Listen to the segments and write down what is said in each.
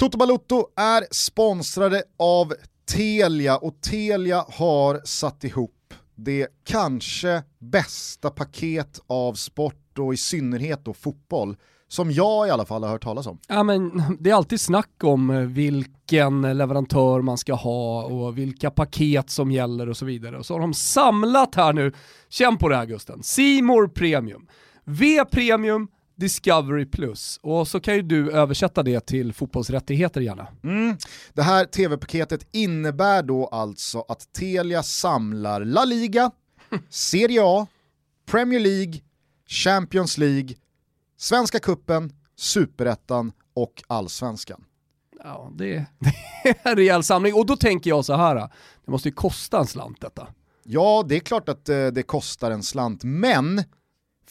Toto Balutto är sponsrade av Telia och Telia har satt ihop det kanske bästa paket av sport och i synnerhet då fotboll som jag i alla fall har hört talas om. Ja, men det är alltid snack om eh, vilken leverantör man ska ha och vilka paket som gäller och så vidare. Och så har de samlat här nu, känn på det här Gusten, Simor Premium. V Premium Discovery Plus. Och så kan ju du översätta det till fotbollsrättigheter gärna. Mm. Det här tv-paketet innebär då alltså att Telia samlar La Liga, Serie A, Premier League, Champions League, Svenska Kuppen, Superettan och Allsvenskan. Ja, det, det är en rejäl samling. Och då tänker jag så här, det måste ju kosta en slant detta. Ja, det är klart att eh, det kostar en slant, men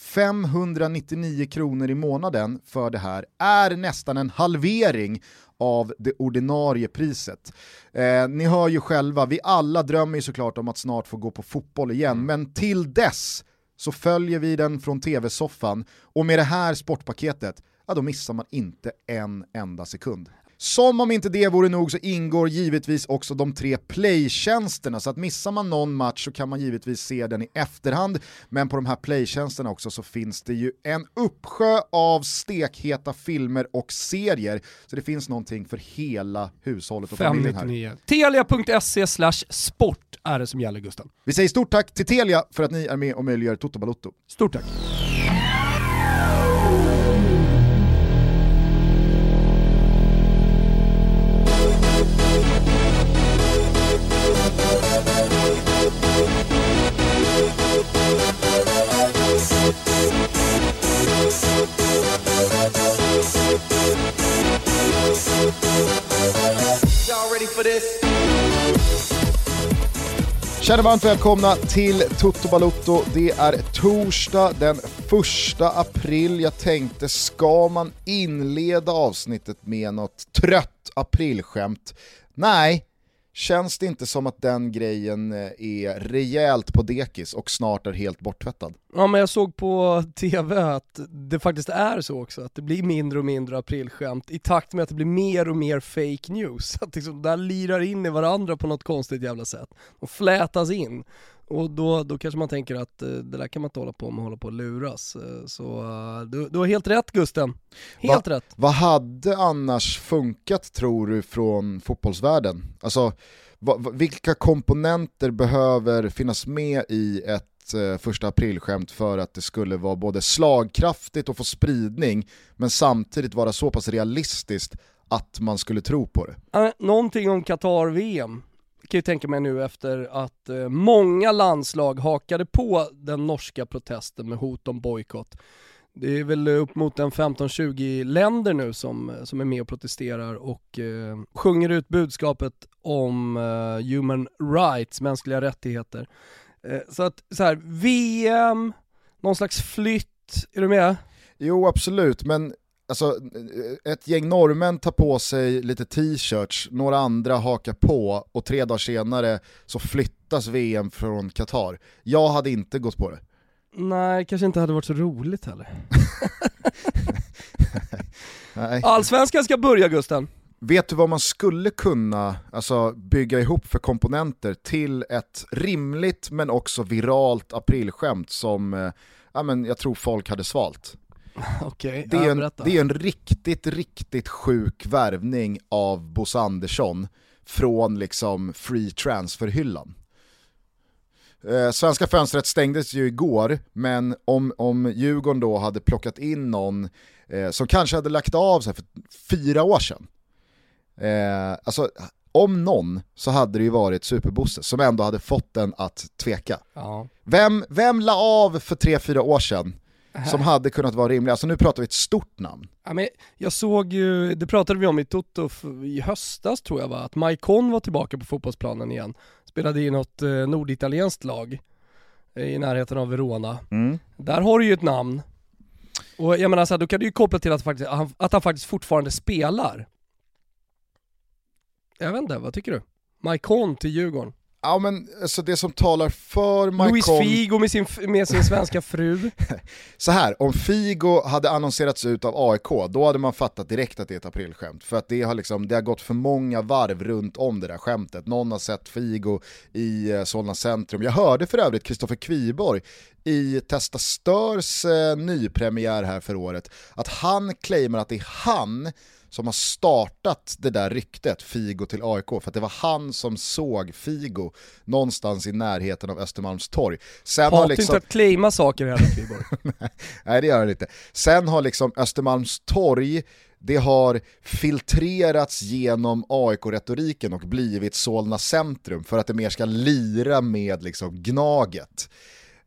599 kronor i månaden för det här är nästan en halvering av det ordinarie priset. Eh, ni hör ju själva, vi alla drömmer ju såklart om att snart få gå på fotboll igen, mm. men till dess så följer vi den från tv-soffan och med det här sportpaketet, ja då missar man inte en enda sekund. Som om inte det vore nog så ingår givetvis också de tre playtjänsterna, så att missar man någon match så kan man givetvis se den i efterhand, men på de här playtjänsterna också så finns det ju en uppsjö av stekheta filmer och serier, så det finns någonting för hela hushållet och familjen här. Telia.se sport är det som gäller Gustav. Vi säger stort tack till Telia för att ni är med och möjliggör Toto Balotto. Stort tack. Känner varmt välkomna till Toto Balutto. Det är torsdag den 1 april. Jag tänkte, ska man inleda avsnittet med något trött aprilskämt? Nej, Känns det inte som att den grejen eh, är rejält på dekis och snart är helt borttvättad? Ja men jag såg på TV att det faktiskt är så också, att det blir mindre och mindre aprilskämt i takt med att det blir mer och mer fake news. Att liksom, där lirar in i varandra på något konstigt jävla sätt. Och flätas in. Och då, då kanske man tänker att uh, det där kan man inte hålla på med hålla på och luras. Uh, så uh, du, du har helt rätt Gusten. Helt Va, rätt. Vad hade annars funkat tror du från fotbollsvärlden? Alltså, va, vilka komponenter behöver finnas med i ett första aprilskämt för att det skulle vara både slagkraftigt och få spridning, men samtidigt vara så pass realistiskt att man skulle tro på det? någonting om Qatar-VM kan ju tänka mig nu efter att eh, många landslag hakade på den norska protesten med hot om bojkott. Det är väl upp mot en 15-20 länder nu som, eh, som är med och protesterar och eh, sjunger ut budskapet om eh, human rights, mänskliga rättigheter. Eh, så att så här, VM, någon slags flytt, är du med? Jo absolut, men alltså, ett gäng norrmän tar på sig lite t-shirts, några andra hakar på och tre dagar senare så flyttas VM från Qatar. Jag hade inte gått på det. Nej, kanske inte hade varit så roligt heller. Allsvenskan ska börja Gusten. Vet du vad man skulle kunna alltså, bygga ihop för komponenter till ett rimligt men också viralt aprilskämt som eh, ja, men jag tror folk hade svalt? Okay, det, är en, det är en riktigt, riktigt sjuk värvning av Bosse Andersson från liksom free transfer-hyllan. Eh, svenska fönstret stängdes ju igår, men om, om Djurgården då hade plockat in någon eh, som kanske hade lagt av sig för fyra år sedan, eh, alltså om någon så hade det ju varit Superbosse som ändå hade fått den att tveka. Ja. Vem, vem la av för tre, fyra år sedan som hade kunnat vara rimlig. Alltså nu pratar vi ett stort namn. Ja, men jag såg ju, det pratade vi om i Toto i höstas tror jag va, att Maikon var tillbaka på fotbollsplanen igen. Spelade i något eh, norditalienskt lag eh, i närheten av Verona. Mm. Där har du ju ett namn. Och jag menar så här, då kan du ju koppla till att, faktiskt, att han faktiskt fortfarande spelar. Jag vet inte, vad tycker du? Maikon till Djurgården? Ja men alltså det som talar för Maikon... Luis Figo med sin, med sin svenska fru. Så här, om Figo hade annonserats ut av AIK, då hade man fattat direkt att det är ett aprilskämt. För att det har, liksom, det har gått för många varv runt om det där skämtet. Någon har sett Figo i eh, Solna centrum. Jag hörde för övrigt Kristoffer Kviborg i Testa Störs eh, nypremiär här för året, att han claimar att det är han som har startat det där ryktet, Figo till AIK, för att det var han som såg Figo någonstans i närheten av Östermalmstorg. Sen har liksom... inte att claima saker heller Fiborg. Nej det gör han inte. Sen har liksom Östermalmstorg det har filtrerats genom AIK-retoriken och blivit Solna centrum för att det mer ska lira med liksom Gnaget.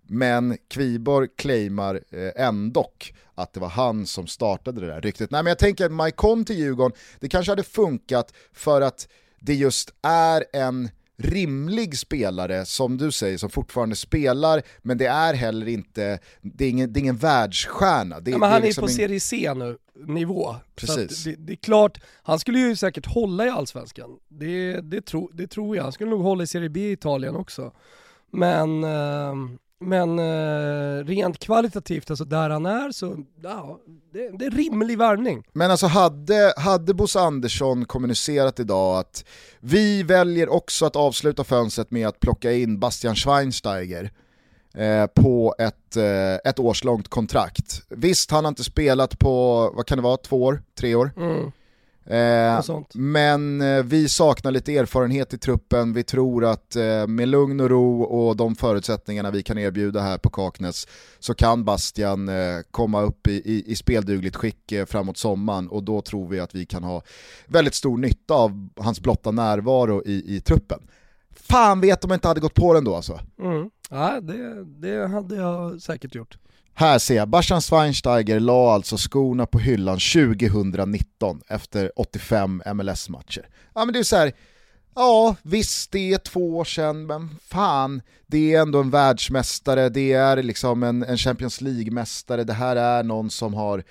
Men Kviborg claimar eh, ändock att det var han som startade det där ryktet. Nej men jag tänker att Maikon till Djurgården, det kanske hade funkat för att det just är en rimlig spelare, som du säger, som fortfarande spelar, men det är heller inte, det är ingen, det är ingen världsstjärna. Det, ja, men han är, liksom är på Serie C nu, nivå. Precis. Det, det, är klart, han skulle ju säkert hålla i Allsvenskan. Det, det, tro, det tror jag. Han skulle nog hålla i Serie B i Italien också. Men eh, men eh, rent kvalitativt, alltså där han är, så ja, det, det är rimlig värvning. Men alltså hade, hade Bosse Andersson kommunicerat idag att vi väljer också att avsluta fönstret med att plocka in Bastian Schweinsteiger eh, på ett, eh, ett årslångt kontrakt. Visst, han har inte spelat på, vad kan det vara, två år, tre år? Mm. Eh, men eh, vi saknar lite erfarenhet i truppen, vi tror att eh, med lugn och ro och de förutsättningarna vi kan erbjuda här på Kaknäs så kan Bastian eh, komma upp i, i, i speldugligt skick eh, framåt sommaren och då tror vi att vi kan ha väldigt stor nytta av hans blotta närvaro i, i truppen. Fan vet om jag inte hade gått på den då alltså. Mm. Ja, det, det hade jag säkert gjort. Här ser jag, Bastian Schweinsteiger la alltså skorna på hyllan 2019 efter 85 MLS-matcher. Ja men det är så här, ja visst det är två år sedan, men fan, det är ändå en världsmästare, det är liksom en, en Champions League-mästare, det här är någon som har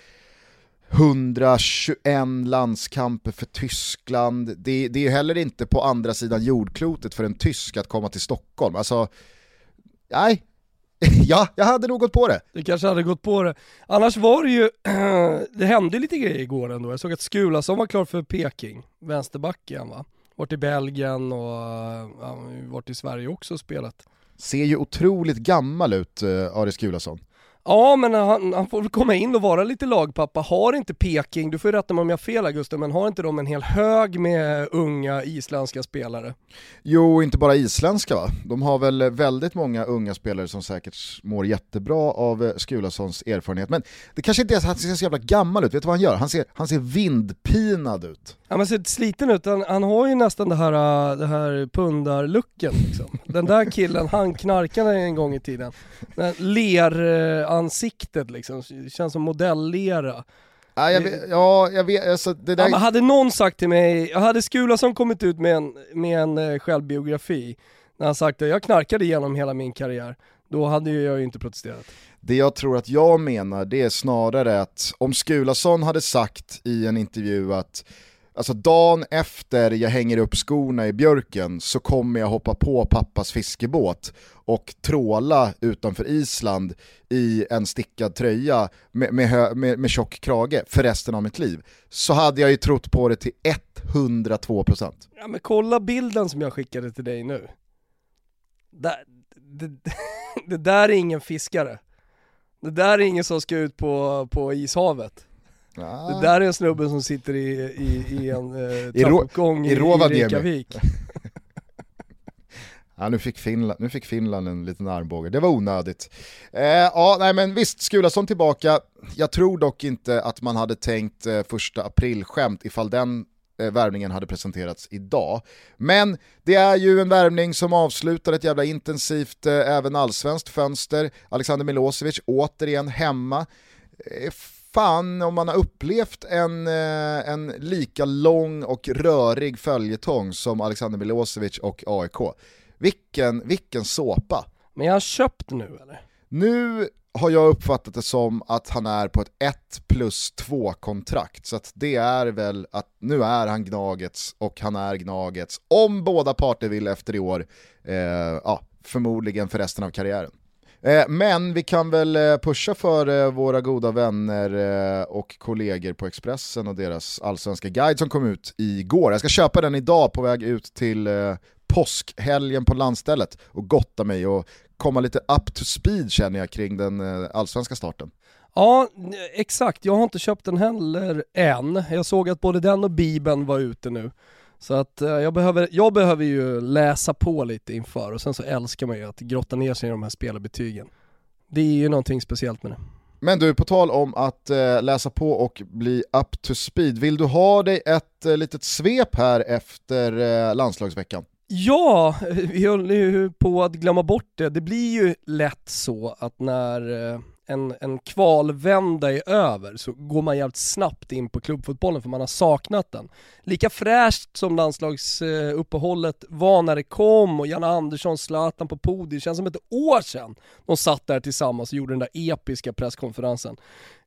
121 landskamper för Tyskland, det, det är heller inte på andra sidan jordklotet för en tysk att komma till Stockholm. Alltså, nej, ja, jag hade nog gått på det. Du kanske hade gått på det. Annars var det ju, det hände lite grejer igår ändå. Jag såg att Skulason var klar för Peking, vänsterback igen va? Varit i Belgien och ja, varit i Sverige också och spelat. Ser ju otroligt gammal ut, uh, Aris Skulason. Ja men han, han, får väl komma in och vara lite lagpappa. Har inte Peking, du får ju rätta mig om jag har fel Augusten, men har inte de en hel hög med unga isländska spelare? Jo, inte bara isländska va? De har väl väldigt många unga spelare som säkert mår jättebra av eh, Skulasons erfarenhet. Men det kanske inte är så att han ser så jävla gammal ut, vet du vad han gör? Han ser, han ser vindpinad ut. Han ser sliten ut, han, han har ju nästan det här, äh, det här pundarlucken liksom. Den där killen, han knarkade en gång i tiden. Leransiktet liksom, känns som modelllera. Ja jag vet, ja, jag vet alltså det där... Ja, hade någon sagt till mig, hade Skulason kommit ut med en, med en uh, självbiografi, när han sagt att jag knarkade igenom hela min karriär, då hade jag ju inte protesterat. Det jag tror att jag menar, det är snarare att om Skulason hade sagt i en intervju att Alltså dagen efter jag hänger upp skorna i björken så kommer jag hoppa på pappas fiskebåt och tråla utanför Island i en stickad tröja med, med, med, med tjock krage för resten av mitt liv. Så hade jag ju trott på det till 102%. Ja men kolla bilden som jag skickade till dig nu. Det, det, det där är ingen fiskare. Det där är ingen som ska ut på, på ishavet. Ah. Det där är en snubbe som sitter i, i, i en eh, trappuppgång i, i, i Reykjavik. ja, nu, fick Finland, nu fick Finland en liten armbåge, det var onödigt. Eh, ja, nej men visst, Skulason tillbaka. Jag tror dock inte att man hade tänkt eh, första april-skämt ifall den eh, värvningen hade presenterats idag. Men det är ju en värvning som avslutar ett jävla intensivt eh, även allsvenskt fönster. Alexander Milosevic återigen hemma. Fan om man har upplevt en, eh, en lika lång och rörig följetong som Alexander Milosevic och AIK. Vilken, vilken såpa. Men jag har köpt nu eller? Nu har jag uppfattat det som att han är på ett 1 plus 2 kontrakt. Så att det är väl att nu är han Gnagets och han är Gnagets. Om båda parter vill efter i år, eh, ja, förmodligen för resten av karriären. Eh, men vi kan väl eh, pusha för eh, våra goda vänner och kollegor på Expressen och deras allsvenska guide som kom ut igår. Jag ska köpa den idag på väg ut till påskhelgen på landstället och gotta mig och komma lite up to speed känner jag kring den allsvenska starten. Ja, exakt. Jag har inte köpt den heller än. Jag såg att både den och Bibeln var ute nu. Så att eh, jag, behöver, jag behöver ju läsa på lite inför och sen så älskar man ju att grotta ner sig i de här spelarbetygen. Det är ju någonting speciellt med det. Men du, på tal om att eh, läsa på och bli up to speed, vill du ha dig ett eh, litet svep här efter eh, landslagsveckan? Ja, vi håller ju på att glömma bort det. Det blir ju lätt så att när en, en kvalvända är över så går man jävligt snabbt in på klubbfotbollen för man har saknat den. Lika fräscht som landslagsuppehållet var när det kom och Janne Andersson, Zlatan på podiet, det känns som ett år sedan de satt där tillsammans och gjorde den där episka presskonferensen.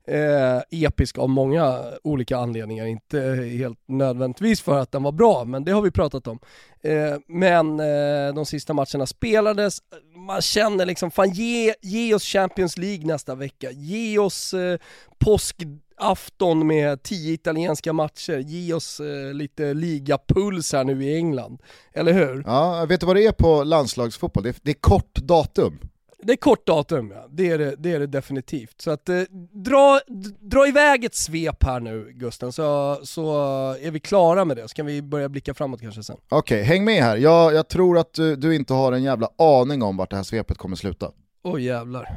Eh, episk av många olika anledningar, inte helt nödvändigtvis för att den var bra, men det har vi pratat om. Eh, men eh, de sista matcherna spelades, man känner liksom, fan ge, ge oss Champions League nästa vecka, ge oss eh, påskafton med tio italienska matcher, ge oss eh, lite ligapuls här nu i England. Eller hur? Ja, vet du vad det är på landslagsfotboll? Det är, det är kort datum. Det är kort datum ja, det är det, det, är det definitivt. Så att eh, dra, dra iväg ett svep här nu Gusten, så, så är vi klara med det, så kan vi börja blicka framåt kanske sen. Okej, okay, häng med här. Jag, jag tror att du, du, inte har en jävla aning om vart det här svepet kommer sluta. Åh oh, jävlar.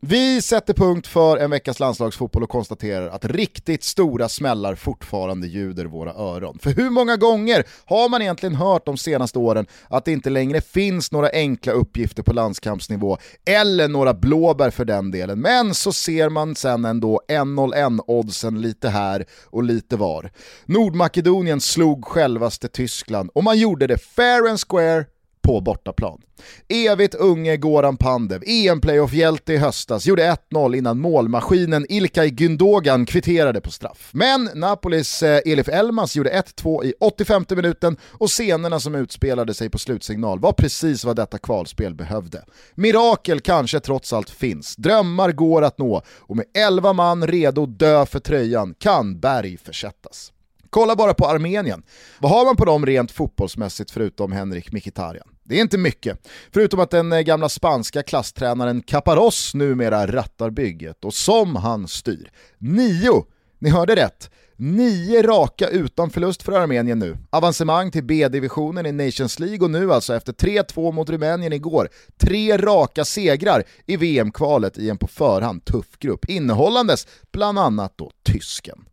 Vi sätter punkt för en veckas landslagsfotboll och konstaterar att riktigt stora smällar fortfarande ljuder våra öron. För hur många gånger har man egentligen hört de senaste åren att det inte längre finns några enkla uppgifter på landskampsnivå, eller några blåbär för den delen, men så ser man sen ändå 1-0-1-oddsen lite här och lite var. Nordmakedonien slog självaste Tyskland och man gjorde det fair and square på bortaplan. Evigt unge Goran Pandev, EM-playoff-hjälte i höstas, gjorde 1-0 innan målmaskinen Ilkay Gündogan kvitterade på straff. Men Napolis eh, Elif Elmas gjorde 1-2 i 85 minuten och scenerna som utspelade sig på slutsignal var precis vad detta kvalspel behövde. Mirakel kanske trots allt finns, drömmar går att nå och med 11 man redo dö för tröjan kan berg försättas. Kolla bara på Armenien. Vad har man på dem rent fotbollsmässigt förutom Henrik Mkhitaryan? Det är inte mycket, förutom att den eh, gamla spanska klasstränaren Caparros numera rattar bygget och som han styr. Nio, ni hörde rätt, nio raka utan förlust för Armenien nu. Avancemang till B-divisionen i Nations League och nu alltså efter 3-2 mot Rumänien igår, tre raka segrar i VM-kvalet i en på förhand tuff grupp, innehållandes bland annat då tysken.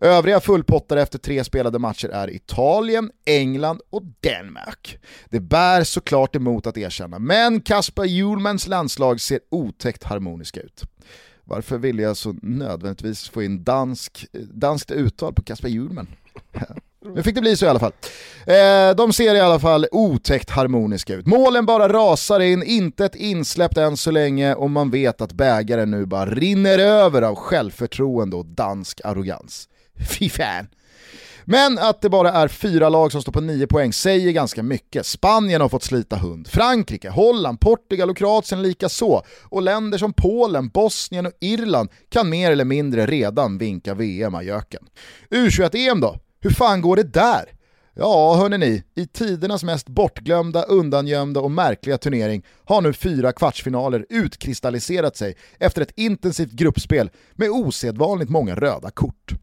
Övriga fullpottare efter tre spelade matcher är Italien, England och Danmark. Det bär såklart emot att erkänna, men Kasper Hjulmans landslag ser otäckt harmoniska ut. Varför ville jag så nödvändigtvis få in dansk, danskt uttal på Kasper Hjulman? Nu fick det bli så i alla fall. Eh, de ser i alla fall otäckt harmoniska ut. Målen bara rasar in, inte ett insläppt än så länge och man vet att bägaren nu bara rinner över av självförtroende och dansk arrogans. Fy fan. Men att det bara är fyra lag som står på nio poäng säger ganska mycket. Spanien har fått slita hund, Frankrike, Holland, Portugal och Kroatien lika så. Och länder som Polen, Bosnien och Irland kan mer eller mindre redan vinka VM-ajöken. U21-EM då? Hur fan går det där? Ja, hörni ni, i tidernas mest bortglömda, undangömda och märkliga turnering har nu fyra kvartsfinaler utkristalliserat sig efter ett intensivt gruppspel med osedvanligt många röda kort.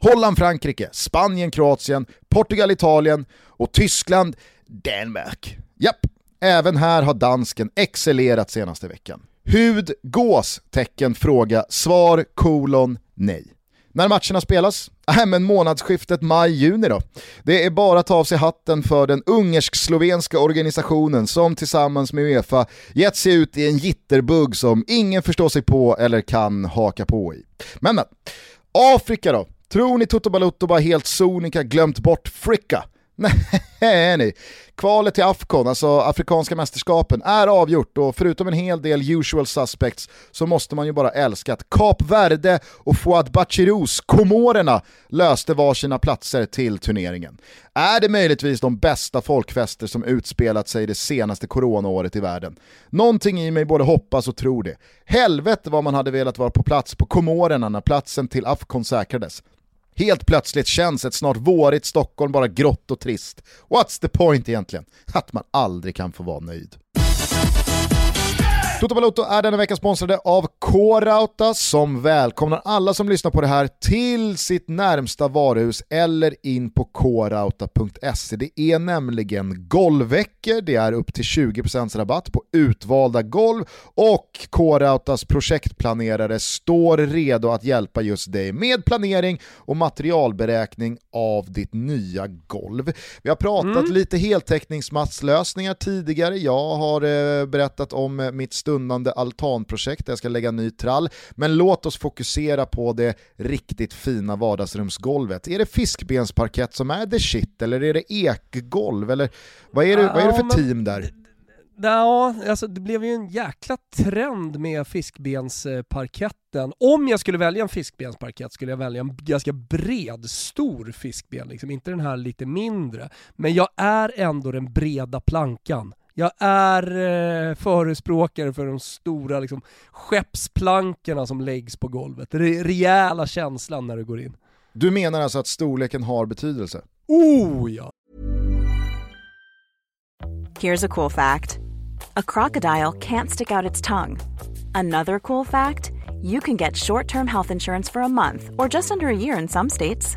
Holland, Frankrike, Spanien, Kroatien, Portugal, Italien och Tyskland, Danmark. Japp, även här har dansken excellerat senaste veckan. Hud, gås, tecken, fråga, svar, kolon, nej. När matcherna spelas? Äh, men månadsskiftet maj-juni då. Det är bara att ta av sig hatten för den ungersk-slovenska organisationen som tillsammans med Uefa gett sig ut i en jitterbugg som ingen förstår sig på eller kan haka på i. Men men, Afrika då? Tror ni Toto Balotto bara helt sonika glömt bort Fricka? Nej, nej. Kvalet till Afcon, alltså Afrikanska mästerskapen, är avgjort och förutom en hel del usual suspects så måste man ju bara älska att Kap Verde och Fouad Bachirous, Komorerna, löste varsina platser till turneringen. Är det möjligtvis de bästa folkfester som utspelat sig det senaste coronaåret i världen? Någonting i mig både hoppas och tror det. Helvete vad man hade velat vara på plats på Komorerna när platsen till Afcon säkrades. Helt plötsligt känns ett snart vårigt Stockholm bara grått och trist. What's the point egentligen? Att man aldrig kan få vara nöjd. Toto Balotto är denna vecka sponsrade av K-Rauta som välkomnar alla som lyssnar på det här till sitt närmsta varuhus eller in på krauta.se. Det är nämligen golvveckor, det är upp till 20% rabatt på utvalda golv och K-Rautas projektplanerare står redo att hjälpa just dig med planering och materialberäkning av ditt nya golv. Vi har pratat mm. lite heltäckningsmatslösningar tidigare, jag har eh, berättat om mitt stundande altanprojekt där jag ska lägga ny trall. Men låt oss fokusera på det riktigt fina vardagsrumsgolvet. Är det fiskbensparkett som är the shit eller är det ekgolv? Eller vad är det, vad är det för team där? Ja, alltså det blev ju en jäkla trend med fiskbensparketten. Om jag skulle välja en fiskbensparkett skulle jag välja en ganska bred, stor fiskben, liksom. inte den här lite mindre. Men jag är ändå den breda plankan. Jag är eh, förespråkare för de stora liksom, skeppsplankorna som läggs på golvet. Re rejäla känslan när du går in. Du menar alltså att storleken har betydelse? Oh ja! Here's a cool fact. A crocodile can't stick out its tongue. Another cool fact. You can get short-term health insurance for a month or just under a year in some states.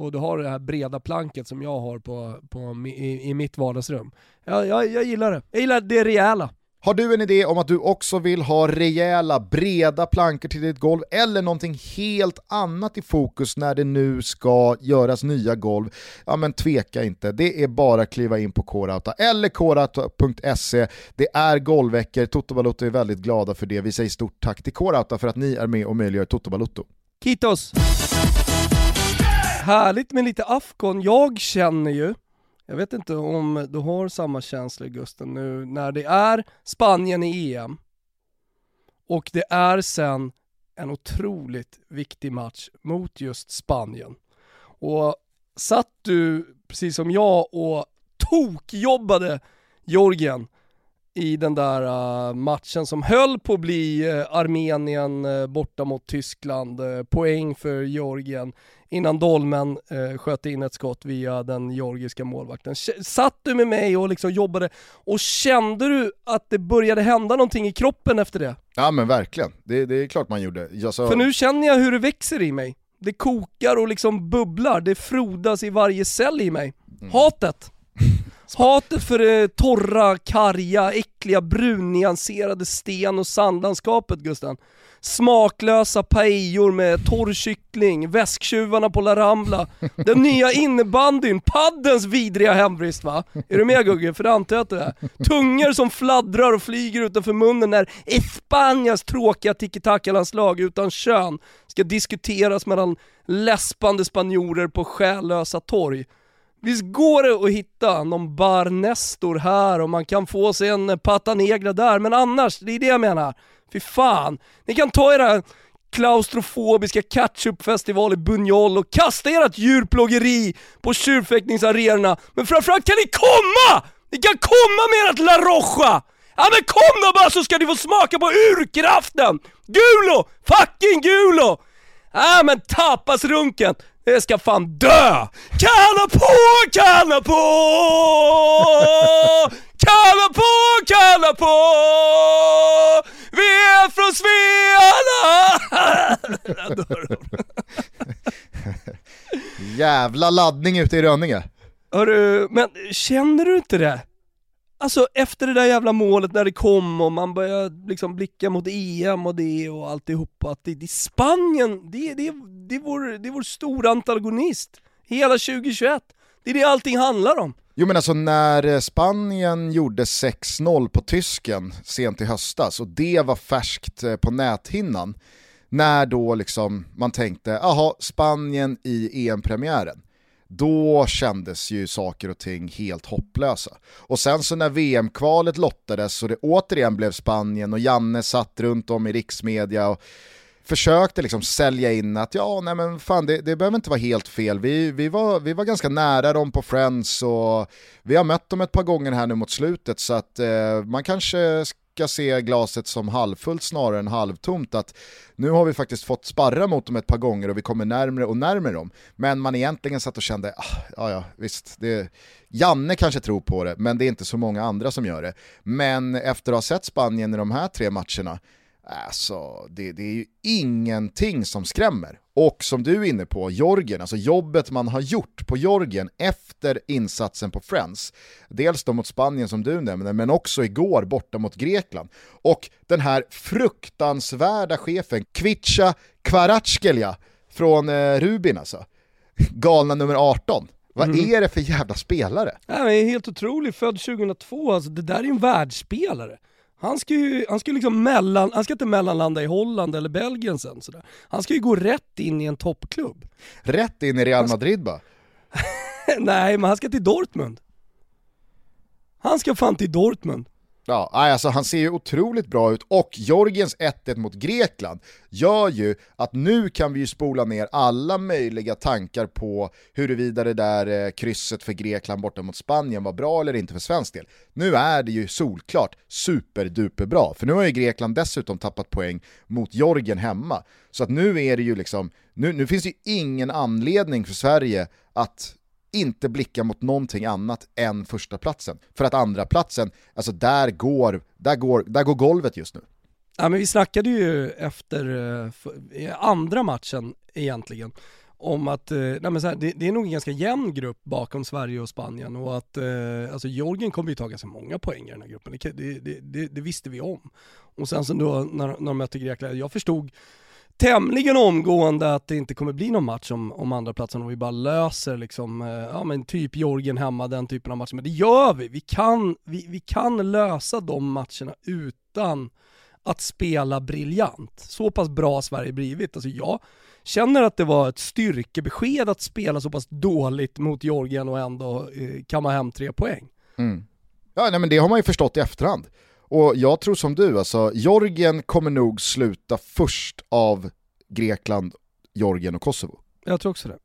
Och du har det här breda planket som jag har på, på, i, i mitt vardagsrum. Jag, jag, jag gillar det. Jag gillar det rejäla. Har du en idé om att du också vill ha rejäla, breda plankor till ditt golv eller någonting helt annat i fokus när det nu ska göras nya golv? Ja men tveka inte, det är bara att kliva in på Korauta eller korauta.se. Det är golvveckor, Toto Balotto är väldigt glada för det. Vi säger stort tack till Korauta för att ni är med och möjliggör Toto Balotto. Kitos! Härligt med lite Afghan. Jag känner ju, jag vet inte om du har samma känsla Gusten nu när det är Spanien i EM och det är sen en otroligt viktig match mot just Spanien. Och satt du, precis som jag, och tokjobbade Georgien i den där uh, matchen som höll på att bli uh, Armenien uh, borta mot Tyskland, poäng för Georgien innan Dolmen sköt in ett skott via den georgiska målvakten. Satt du med mig och liksom jobbade och kände du att det började hända någonting i kroppen efter det? Ja men verkligen, det, det är klart man gjorde. Sa... För nu känner jag hur det växer i mig. Det kokar och liksom bubblar, det frodas i varje cell i mig. Mm. Hatet! Hatet för det torra, karga, äckliga, brunnyanserade sten och sandlandskapet Gusten. Smaklösa paellor med torr kyckling, väsktjuvarna på La Rambla, den nya innebandyn, paddens vidriga hemvist va? Är du med Gugge? För det antar jag att det är. Tungor som fladdrar och flyger utanför munnen när Espanias tråkiga tiki-taka-landslag utan kön ska diskuteras mellan läspande spanjorer på själlösa torg. Visst går det att hitta någon bar Nestor här och man kan få sig en pata negra där, men annars, det är det jag menar. Fy fan. Ni kan ta era klaustrofobiska ketchupfestival i Bunjol och kasta ert djurplågeri på tjurfäktningsarenorna, men framförallt kan ni komma! Ni kan komma med ert La Roja! Ja men kom då bara så ska ni få smaka på urkraften! Gulo! Fucking Gulo! Ja men tapasrunken, det ska fan dö! Kalla på, kalla på! Kalla på, kalla på! Vi är från Svealand! Jävla laddning ute i Rönninge. Hörru, men känner du inte det? Alltså efter det där jävla målet när det kom och man började liksom blicka mot EM och det och alltihopa, att det, det är Spanien, det, det, det, är vår, det är vår stora antagonist. Hela 2021. Det är det allting handlar om. Jo men alltså när eh, Spanien gjorde 6-0 på tysken sent i höstas och det var färskt eh, på näthinnan, när då liksom man tänkte, jaha, Spanien i EM-premiären då kändes ju saker och ting helt hopplösa. Och sen så när VM-kvalet lottades och det återigen blev Spanien och Janne satt runt om i riksmedia och försökte liksom sälja in att ja, nej men fan det, det behöver inte vara helt fel. Vi, vi, var, vi var ganska nära dem på Friends och vi har mött dem ett par gånger här nu mot slutet så att eh, man kanske ska se glaset som halvfullt snarare än halvtomt. Att nu har vi faktiskt fått sparra mot dem ett par gånger och vi kommer närmre och närmre dem. Men man egentligen satt och kände, ah, ja ja visst, det, Janne kanske tror på det, men det är inte så många andra som gör det. Men efter att ha sett Spanien i de här tre matcherna, Alltså, det, det, är ju ingenting som skrämmer. Och som du är inne på, Jorgen, alltså jobbet man har gjort på Jorgen efter insatsen på Friends, dels då mot Spanien som du nämnde, men också igår borta mot Grekland. Och den här fruktansvärda chefen, Kvicha Kvaratskhelia från eh, Rubin alltså, galna nummer 18. Vad mm. är det för jävla spelare? Men är helt otrolig, född 2002, alltså det där är ju en världsspelare. Han ska ju han ska liksom mellan, han ska inte mellanlanda i Holland eller Belgien sen sådär. Han ska ju gå rätt in i en toppklubb. Rätt in i Real Madrid bara? Nej, men han ska till Dortmund. Han ska fan till Dortmund. Ja, alltså han ser ju otroligt bra ut och Jorgens 1-1 mot Grekland gör ju att nu kan vi ju spola ner alla möjliga tankar på huruvida det där eh, krysset för Grekland borta mot Spanien var bra eller inte för svensk del. Nu är det ju solklart superduperbra, för nu har ju Grekland dessutom tappat poäng mot Jorgen hemma. Så att nu är det ju liksom, nu, nu finns det ju ingen anledning för Sverige att inte blicka mot någonting annat än första platsen. För att andra platsen, alltså där går, där går, där går golvet just nu. Ja men vi snackade ju efter eh, andra matchen egentligen om att eh, nej men så här, det, det, är nog en ganska jämn grupp bakom Sverige och Spanien och att eh, alltså Georgien kommer ju ta ganska många poäng i den här gruppen, det, det, det visste vi om. Och sen så då när, när de mötte Grekland, jag förstod tämligen omgående att det inte kommer bli någon match om, om andra platsen om vi bara löser liksom, eh, ja men typ Jorgen hemma, den typen av matcher. Men det gör vi, vi kan, vi, vi kan lösa de matcherna utan att spela briljant. Så pass bra Sverige blivit. Alltså jag känner att det var ett styrkebesked att spela så pass dåligt mot Georgien och ändå eh, kamma hem tre poäng. Mm. Ja, nej, men det har man ju förstått i efterhand. Och jag tror som du, alltså, Georgien kommer nog sluta först av Grekland, Georgien och Kosovo. Jag tror också det.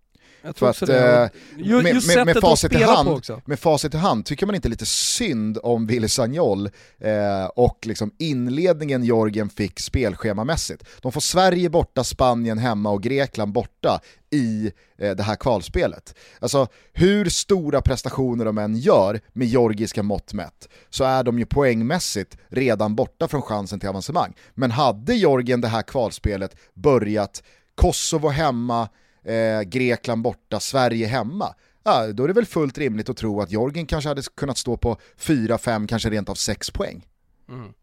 Jag tror att, det. Eh, ju, med, med, med, facit i hand, med facit i hand, tycker man inte lite synd om Willy Sagnol eh, och liksom inledningen Georgien fick spelschemamässigt. De får Sverige borta, Spanien hemma och Grekland borta i eh, det här kvalspelet. Alltså hur stora prestationer de än gör med georgiska mått mätt så är de ju poängmässigt redan borta från chansen till avancemang. Men hade Georgien det här kvalspelet börjat Kosovo hemma, eh, Grekland borta, Sverige hemma, ja, då är det väl fullt rimligt att tro att Jorgen kanske hade kunnat stå på 4-5, kanske rent av 6 poäng. Mm.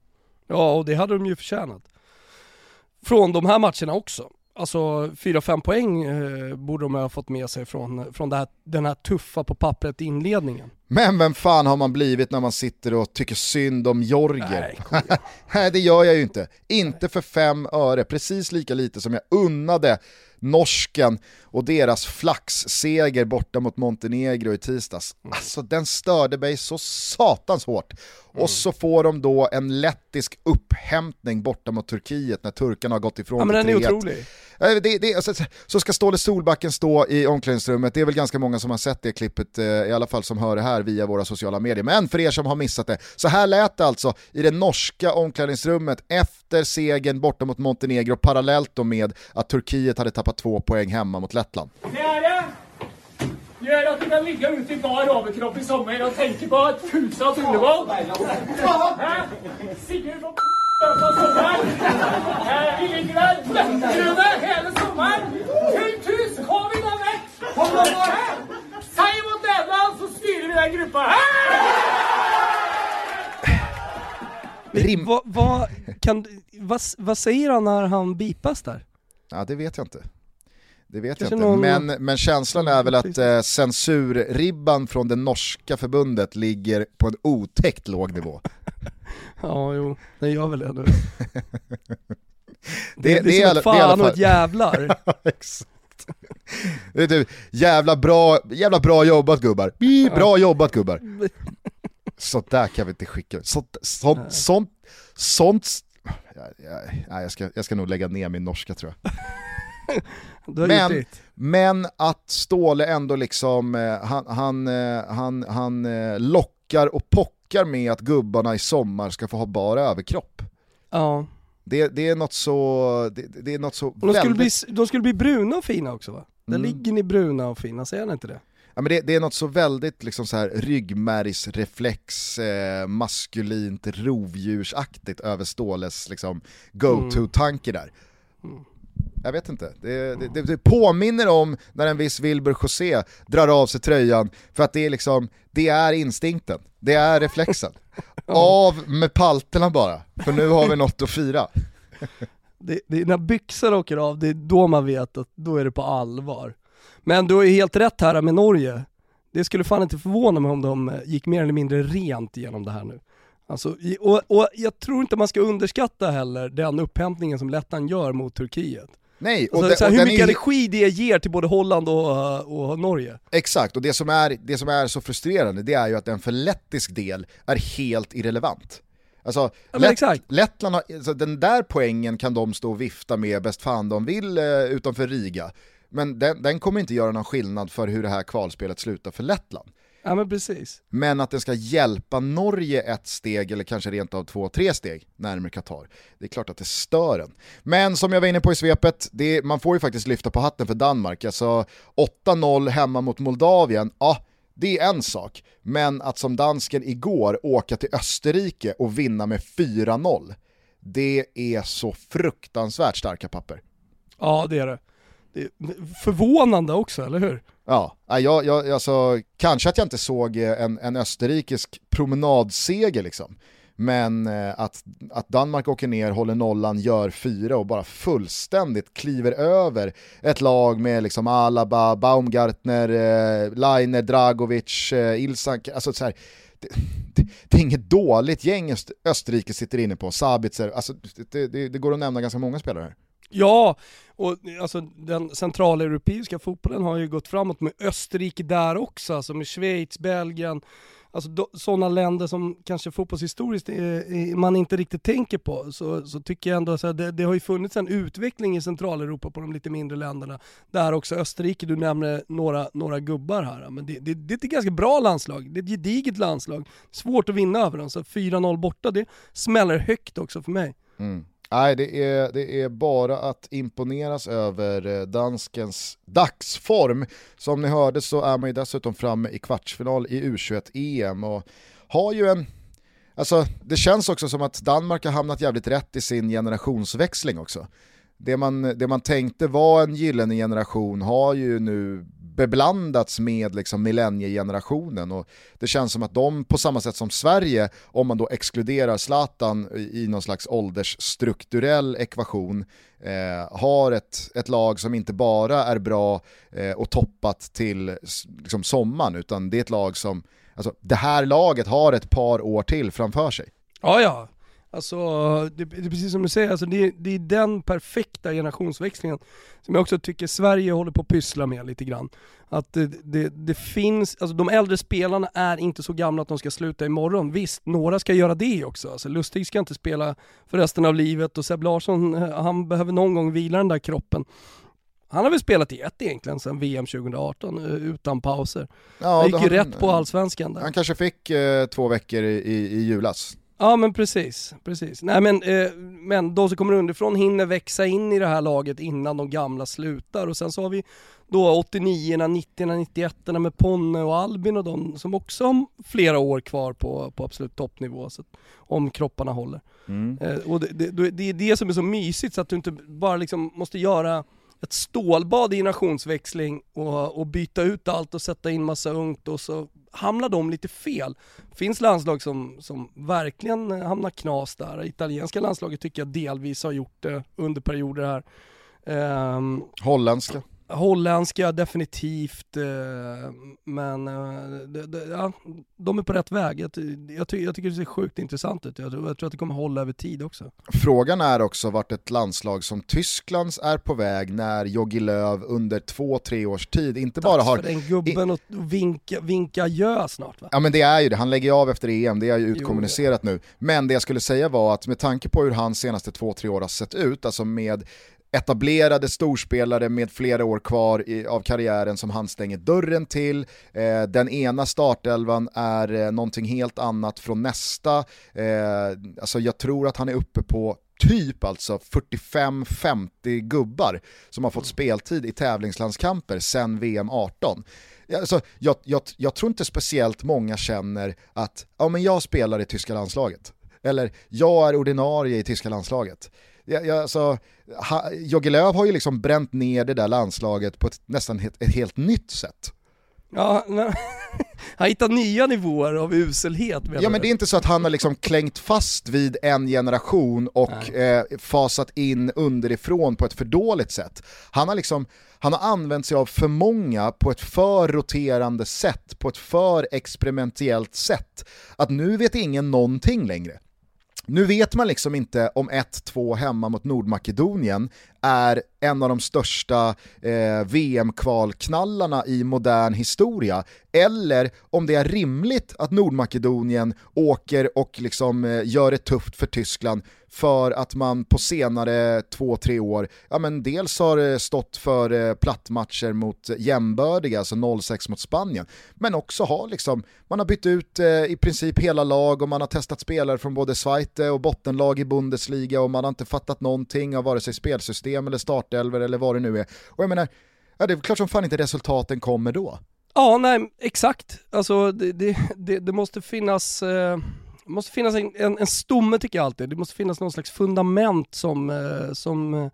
Ja, och det hade de ju förtjänat. Från de här matcherna också. Alltså 4-5 poäng eh, borde de ha fått med sig från, från här, den här tuffa på pappret inledningen. Men vem fan har man blivit när man sitter och tycker synd om Jorger? Nej, Nej det gör jag ju inte. Inte för fem öre, precis lika lite som jag unnade norsken och deras flaxseger borta mot Montenegro i tisdags. Mm. Alltså den störde mig så satans hårt. Mm. Och så får de då en lettisk upphämtning borta mot Turkiet när turkarna har gått ifrån ja, men den är otrolig. Det, det, alltså, så ska Ståle Solbacken stå i omklädningsrummet, det är väl ganska många som har sett det klippet, eh, i alla fall som hör det här via våra sociala medier. Men för er som har missat det, så här lät det alltså i det norska omklädningsrummet efter segern borta mot Montenegro, parallellt då med att Turkiet hade tappat två poäng hemma mot Lettland. Fjärde gör att du kan ligga ute i bar överkropp i sommar och tänka på ett fullsatt Ullevål. Sigurd och på sommaren. Vi ligger där lättrune hela sommaren. Kultus, har vi den väck? Säg mot Nederland så styr vi den gruppen. Rim... Vad, vad, kan, vad, vad säger han när han bipas där? Ja det vet jag inte. Det vet Kanske jag inte, någon- men, men känslan är väl att eh, censurribban från det norska förbundet ligger på en otäckt låg nivå. Ja, jo, den gör väl det nu. Det- Det, det är alla- som det är i ett fan och ett jävlar. Exakt. Det är typ, jävla bra, jävla bra jobbat gubbar. Bra jobbat gubbar. Sånt där kan vi inte skicka. Sånt, sånt, sånt, sånt, ja, ja, nej, jag, ska, jag ska nog lägga ner min norska tror jag. Men-. Men att Ståle ändå liksom, eh, han, han, eh, han, han eh, lockar och pockar med att gubbarna i sommar ska få ha bara överkropp. Ja. Det, det är något så, det, det är något så Och de, skulle bli, väldigt, de skulle bli bruna och fina också va? Där Mm. ligger ni bruna och fina, säger han inte det? ja, men det, det är något så väldigt liksom så här ryggmärgsreflex, eh, maskulint, rovdjursaktigt över Ståles liksom, go-to-tanke där. Mm. Jag vet inte, det, det, det, påminner om när en viss Wilbur José drar av sig tröjan för att det är liksom, det är instinkten, det är reflexen. Av med palterna bara, för nu har vi något att fira. det, det är när byxorna åker av, det är då man vet att då är det på allvar. Men du har ju helt rätt här med Norge. Det skulle fan inte förvåna mig om de gick mer eller mindre rent genom det här nu. Alltså, och, och jag tror inte man ska underskatta heller den upphämtningen som Lettland gör mot Turkiet. Nej, och, Alltså, så här, och hur mycket är, energi det ger till både Holland och, eh, och Norge. exakt, och det som, är, det som är så frustrerande det är ju att den för lettisk del är helt irrelevant. Alltså, men Lett. Lettland har, alltså, den där poängen kan de stå och vifta med bäst fan de vill eh, utanför Riga. Men den, den kommer inte göra någon skillnad för hur det här kvalspelet slutar för Lettland. Ja men precis. Men att det ska hjälpa Norge ett steg, eller kanske rent av två, tre steg närmare Qatar. Det är klart att det stör en. Men som jag var inne på i svepet, det, man får ju faktiskt lyfta på hatten för Danmark. Alltså 8-0 hemma mot Moldavien, ja, det är en sak. Men att som dansken igår åka till Österrike och vinna med 4-0, det är så fruktansvärt starka papper. Ja det är det. det är förvånande också, eller hur? Ja, jag, jag, alltså, kanske att jag inte såg eh, en, en österrikisk promenadseger liksom. Men eh, att, att Danmark åker ner, håller nollan, gör fyra och bara fullständigt kliver över ett lag med liksom Alaba, Baumgartner, eh, Lainer, Dragovic, eh, alltså så här, det, det, det är inget dåligt gäng Österrike sitter inne på, Sabitzer, alltså det, det, det går att nämna ganska många spelare här. Ja, och alltså den centraleuropeiska fotbollen har ju gått framåt med Österrike där också, alltså med Schweiz, Belgien, alltså sådana länder som kanske fotbollshistoriskt är, är, man inte riktigt tänker på, så, så tycker jag ändå att det, det har ju funnits en utveckling i Centraleuropa på de lite mindre länderna, där också Österrike, du nämner några, några gubbar här, men det, det, det är ett ganska bra landslag, det är ett gediget landslag, svårt att vinna över dem, så 4-0 borta, det smäller högt också för mig. Mm. Nej, det är, det är bara att imponeras över eh, danskens dagsform. Som ni hörde så är man ju dessutom framme i kvartsfinal i U21-EM och har ju en Alltså det känns också som att Danmark har hamnat jävligt rätt i sin generationsväxling också. Det man, det man tänkte var en gyllene generation har ju nu beblandats med liksom millenniegenerationen och det känns som att de på samma sätt som Sverige, om man då exkluderar Zlatan i, någon slags åldersstrukturell ekvation, eh, har ett, ett lag som inte bara är bra eh, och toppat till liksom sommaren utan det är ett lag som, alltså det här laget har ett par år till framför sig. Ja, ja. Alltså, det, det är precis som du säger, alltså, det, det är den perfekta generationsväxlingen som jag också tycker Sverige håller på att pyssla med lite grann. Att det, det, det finns, alltså de äldre spelarna är inte så gamla att de ska sluta imorgon. Visst, några ska göra det också. Alltså, Lustig ska inte spela för resten av livet och Seb Larsson, eh, han behöver någon gång vila den där kroppen. Han har väl spelat i ett egentligen sedan VM 2018 eh, utan pauser. Ja, Han gick ju han- rätt på allsvenskan där. Han kanske fick eh, två veckor i, i, i julas. Ja men precis, precis. Nej men, eh, men de som kommer underifrån hinner växa in i det här laget innan de gamla slutar och sen så har vi då 89 90 91 med Ponne och Albin och de som också har flera år kvar på, på absolut toppnivå så om kropparna håller. Eh, och det, det, det är det som är så mysigt så att du inte bara liksom måste göra ett stålbad i generationsväxling och, och byta ut allt och sätta in massa ungt och så hamnar de lite fel. finns landslag som, som verkligen hamnar knas där. Italienska landslaget tycker jag delvis har gjort det under perioder här. Um, Holländska. Holländska definitivt, eh, men eh, ja, de är på rätt väg. Jag, jag, jag, tycker det ser sjukt intressant ut. Jag jag tror att det kommer hålla över tid också. Frågan är också vart ett landslag som Tysklands är på väg när Jogi Löw under två, tre års tid inte Dags bara har... för den gubben att vinka, vinka gö snart va? Ja men det är ju det, han lägger ju av efter EM, det är ju utkommunicerat jo. nu. Men det jag skulle säga var att med tanke på hur hans senaste två, tre år har sett ut, alltså med etablerade storspelare med flera år kvar i, av karriären som han stänger dörren till. Eh, den ena startelvan är eh, någonting helt annat från nästa. Eh, alltså jag tror att han är uppe på typ alltså 45-50 gubbar som har fått speltid i tävlingslandskamper sedan VM 18. Alltså, jag, jag, jag tror inte speciellt många känner att ja, men jag spelar i tyska landslaget. Eller jag är ordinarie i tyska landslaget jag, jag, alltså, ha, Löw har ju liksom bränt ner det där landslaget på ett nästan ett, ett helt nytt sätt. Ja, han hittar nya nivåer av uselhet. Ja men det är inte så att han har liksom klängt fast vid en generation och eh, fasat in underifrån på ett för dåligt sätt. Han har, liksom, han har använt sig av för många på ett för roterande sätt, på ett för experimentellt sätt. Att nu vet ingen någonting längre. Nu vet man liksom inte om 1-2 hemma mot Nordmakedonien är en av de största eh, VM-kvalknallarna i modern historia, eller om det är rimligt att Nordmakedonien åker och liksom, eh, gör det tufft för Tyskland för att man på senare två, tre år, ja men dels har eh, stått för eh, plattmatcher mot jämbördiga, alltså 06 mot Spanien, men också har liksom, man har bytt ut eh, i princip hela lag och man har testat spelare från både Schweite och bottenlag i Bundesliga och man har inte fattat någonting av vare sig spelsystem eller startelver eller vad det nu är. Och jag menar, ja, det är klart som fan inte resultaten kommer då. Ja, nej, exakt. Alltså det, det, det, det måste finnas eh måste finnas en, en, en, stomme tycker jag alltid. Det måste finnas någon slags fundament som, eh, som eh,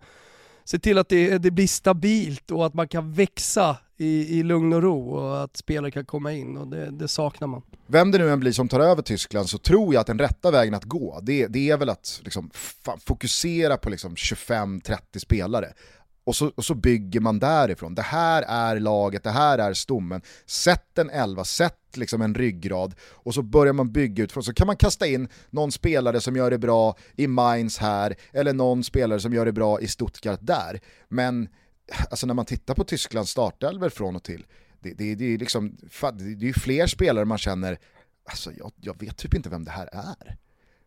ser till att det, det blir stabilt och att man kan växa i, i lugn och ro och att spelare kan komma in och det, det, saknar man. Vem det nu än blir som tar över Tyskland så tror jag att den rätta vägen att gå, det, det är väl att liksom, fokusera på liksom 25-30 spelare och så, och så bygger man därifrån. Det här är laget, det här är stommen. Sätt en elva, sätt liksom en ryggrad och så börjar man bygga utifrån. Så kan man kasta in någon spelare som gör det bra i Mainz här, eller någon spelare som gör det bra i Stuttgart där. Men alltså när man tittar på Tysklands startelver från och till, det, det, det, är liksom, det är fler spelare man känner, alltså jag, jag vet typ inte vem det här är.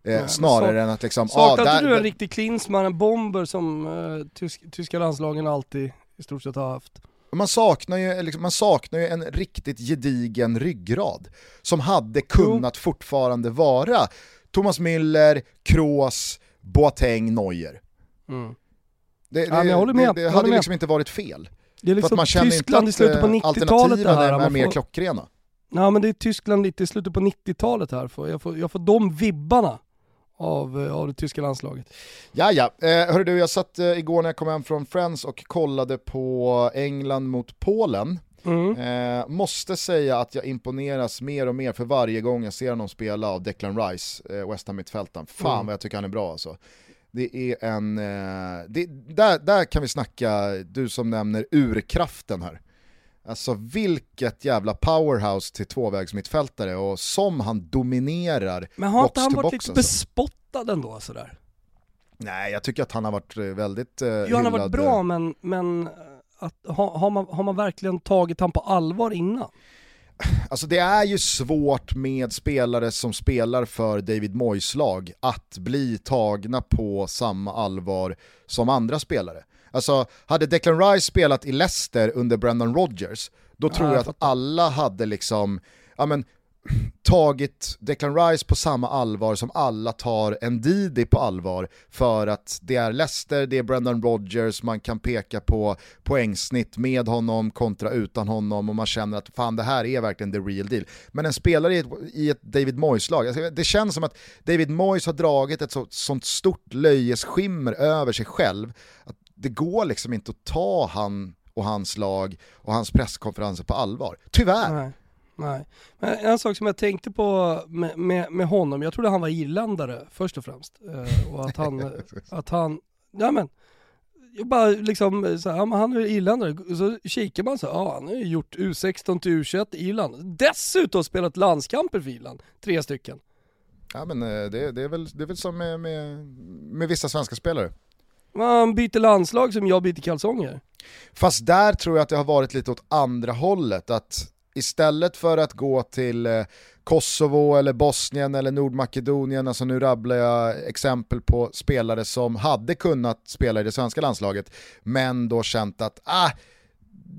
Eh, snarare än att liksom... Saknar ah, du en riktig Klinsmann, en bomber som eh, tysk, tyska landslagen alltid i stort sett har haft? Man saknar, ju, liksom, man saknar ju en riktigt gedigen ryggrad som hade kunnat jo. fortfarande vara Thomas Müller, Kroos, Boateng, Neuer. Mm. Det, det, ja, det, det hade liksom inte varit fel. Det är liksom För att man känner Tyskland inte att i alternativen är, är mer får... klockrena. Ja men det är Tyskland lite i slutet på 90-talet här, jag får, jag får de vibbarna av, eh, av det tyska landslaget. Ja, ja. Eh, hörru du, jag satt eh, igår när jag kom hem från Friends och kollade på England mot Polen. Mm. Eh, måste säga att jag imponeras mer och mer för varje gång jag ser honom spela av Declan Rice, eh, West Ham-mittfältaren. Fan mm. vad jag tycker han är bra alltså. Det är en, eh, det, där, där kan vi snacka, du som nämner urkraften här. Alltså vilket jävla powerhouse till tvåvägsmittfältare och som han dominerar Men har inte han varit lite bespottad ändå sådär? Nej, jag tycker att han har varit eh, väldigt eh, Jo, han har varit bra, men, men eh, att, har, har, man, har man verkligen tagit han på allvar innan? Alltså det är ju svårt med spelare som spelar för David Moyes lag att bli tagna på samma allvar som andra spelare. Alltså, hade Declan Rice spelat i Leicester under Brendan Rodgers, då tror ja, jag, jag att alla hade liksom, ja men, tagit Declan Rice på samma allvar som alla tar en Didi på allvar för att det är Leicester, det är Brendan Rodgers, man kan peka på poängsnitt med honom kontra utan honom och man känner att fan det här är verkligen the real deal. Men en spelare i ett, i ett David Moyes-lag, alltså, det känns som att David Moyes har dragit ett så, sånt stort löjesskimmer över sig själv att det går liksom inte att ta han och hans lag och hans presskonferenser på allvar. Tyvärr. Nej. Nej. Men en sak som jag tänkte på med, med, med honom, jag trodde han var irländare först och främst. Eh, och att han, att han, ja men, jag bara liksom, så här, han är irländare, så kikar man så här, ja han har ju gjort U16 till U21 i Irland. Dessutom spelat landskamper för Irland, tre stycken. Ja men eh, det, det, är, väl, det är väl som med, med, med vissa svenska spelare. Man byter landslag som jag byter kalsonger. Fast där tror jag att det har varit lite åt andra hållet, att istället för att gå till eh, Kosovo eller Bosnien eller Nordmakedonien, alltså nu rabblar jag exempel på spelare som hade kunnat spela i det svenska landslaget, men då känt att ah,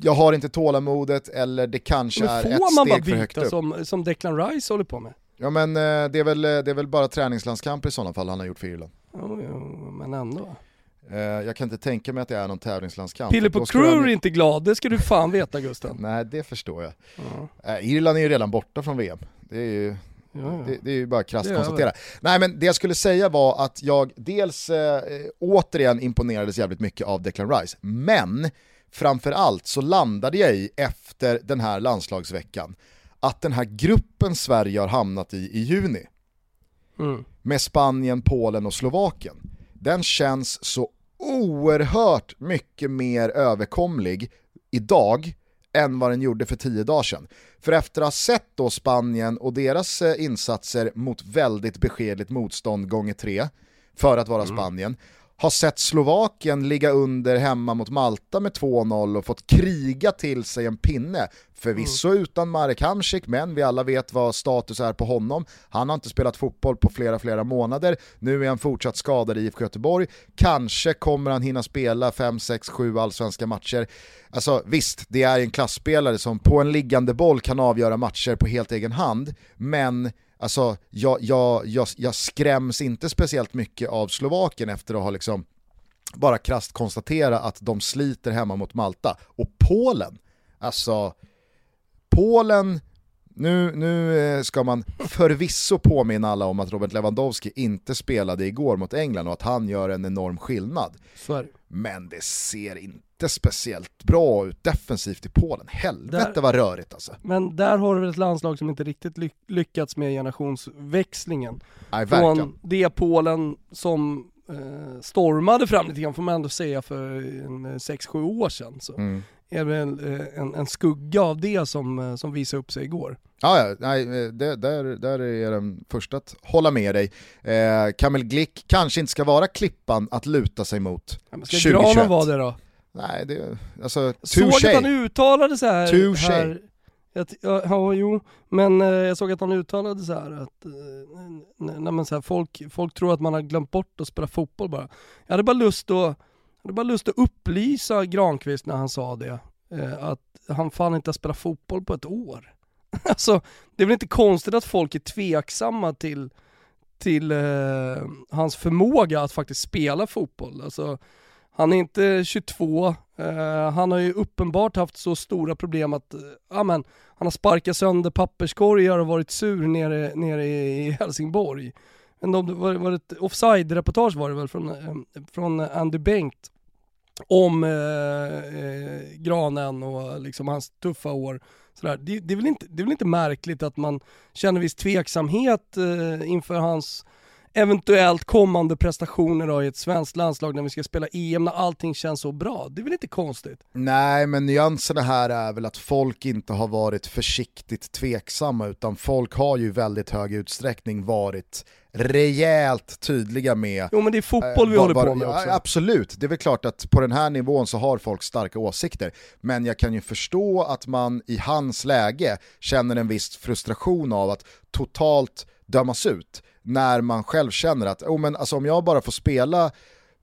jag har inte tålamodet eller det kanske är ett steg för högt upp. Som, som Declan Rice håller på med? Ja men eh, det är, väl, det är väl bara träningslandskamper i sådana fall han har gjort för Irland. Jo, jo, men ändå. Eh, jag kan inte tänka mig att det är någon tävlingslandskamp. Pille på Crew är inte glad, det ska du fan veta Gusten. Nej, det förstår jag. Ja. Eh, Irland är ju redan borta från VM. Det är ju, ja, ja. Det, det, är ju bara krasst konstatera. Nej men det jag skulle säga var att jag dels eh, återigen imponerades jävligt mycket av Declan Rice, men framförallt så landade jag i efter den här landslagsveckan att den här gruppen Sverige har hamnat i i juni, mm. med Spanien, Polen och Slovakien, den känns så oerhört mycket mer överkomlig idag än vad den gjorde för tio dagar sedan. För efter att ha sett då Spanien och deras eh, insatser mot väldigt beskedligt motstånd gånger tre, för att vara mm. Spanien, har sett Slovakien ligga under hemma mot Malta med 2-0 och fått kriga till sig en pinne. Förvisso mm. utan Marek Hamsik, men vi alla vet vad status är på honom. Han har inte spelat fotboll på flera, flera månader. Nu är han fortsatt skadad i IFK Göteborg. Kanske kommer han hinna spela 5, 6, 7 allsvenska matcher. Alltså visst, det är en klassspelare som på en liggande boll kan avgöra matcher på helt egen hand, men Alltså, jag, jag, jag, jag skräms inte speciellt mycket av Slovakien efter att ha liksom bara krasst konstatera att de sliter hemma mot Malta. Och Polen, alltså Polen, nu, nu eh, ska man förvisso påminna alla om att Robert Lewandowski inte spelade igår mot England och att han gör en enorm skillnad. Men det ser inte inte speciellt bra ut defensivt i Polen. Helvete där, vad rörigt alltså. Men där har du väl ett landslag som inte riktigt lyckats med generationsväxlingen. Nej, Från det Polen som eh, stormade fram lite grann får man ändå säga för en 6-7 eh, år sedan. Så mm. är det en, eh, en, en, skugga av det som, eh, som visade upp sig igår. Ja, ja nej, det, där, där är jag den första att hålla med dig. Eh, Kamel Glick kanske inte ska vara klippan att luta sig mot ja, men ska 2021. Ska vara det då? Nej, det, alltså, Såg att han uttalade så här. Touché. Här, att, ja, ja, jo, men eh, jag såg att han uttalade så här att eh, nej, men så här, folk, folk tror att man har glömt bort att spela fotboll bara. Jag hade bara lust att, hade bara lust att upplysa Granqvist när han sa det, eh, att han fan inte har spelat fotboll på ett år. alltså, det är väl inte konstigt att folk är tveksamma till, till eh, hans förmåga att faktiskt spela fotboll. Alltså, han är inte 22, uh, eh, han har ju uppenbart haft så stora problem att, eh, uh, amen, han har sparkat sönder papperskorgar och varit sur nere, nere i Helsingborg. Men de, var, var ett offside-reportage var det väl från, uh, från Andy Bengt om Granen och liksom hans tuffa år. Sådär. Det, det, är väl inte, det är väl inte märkligt att man känner viss tveksamhet inför hans eventuellt kommande prestationer då i ett svenskt landslag när vi ska spela EM när allting känns så bra. Det är väl inte konstigt? Nej, men nyanserna här är väl att folk inte har varit försiktigt tveksamma utan folk har ju väldigt hög utsträckning varit rejält tydliga med... Jo men det är fotboll vi äh, håller på med också. Absolut, det är väl klart att på den här nivån så har folk starka åsikter. Men jag kan ju förstå att man i hans läge känner en viss frustration av att totalt dömas ut när man själv känner att oh, men alltså, om jag bara får spela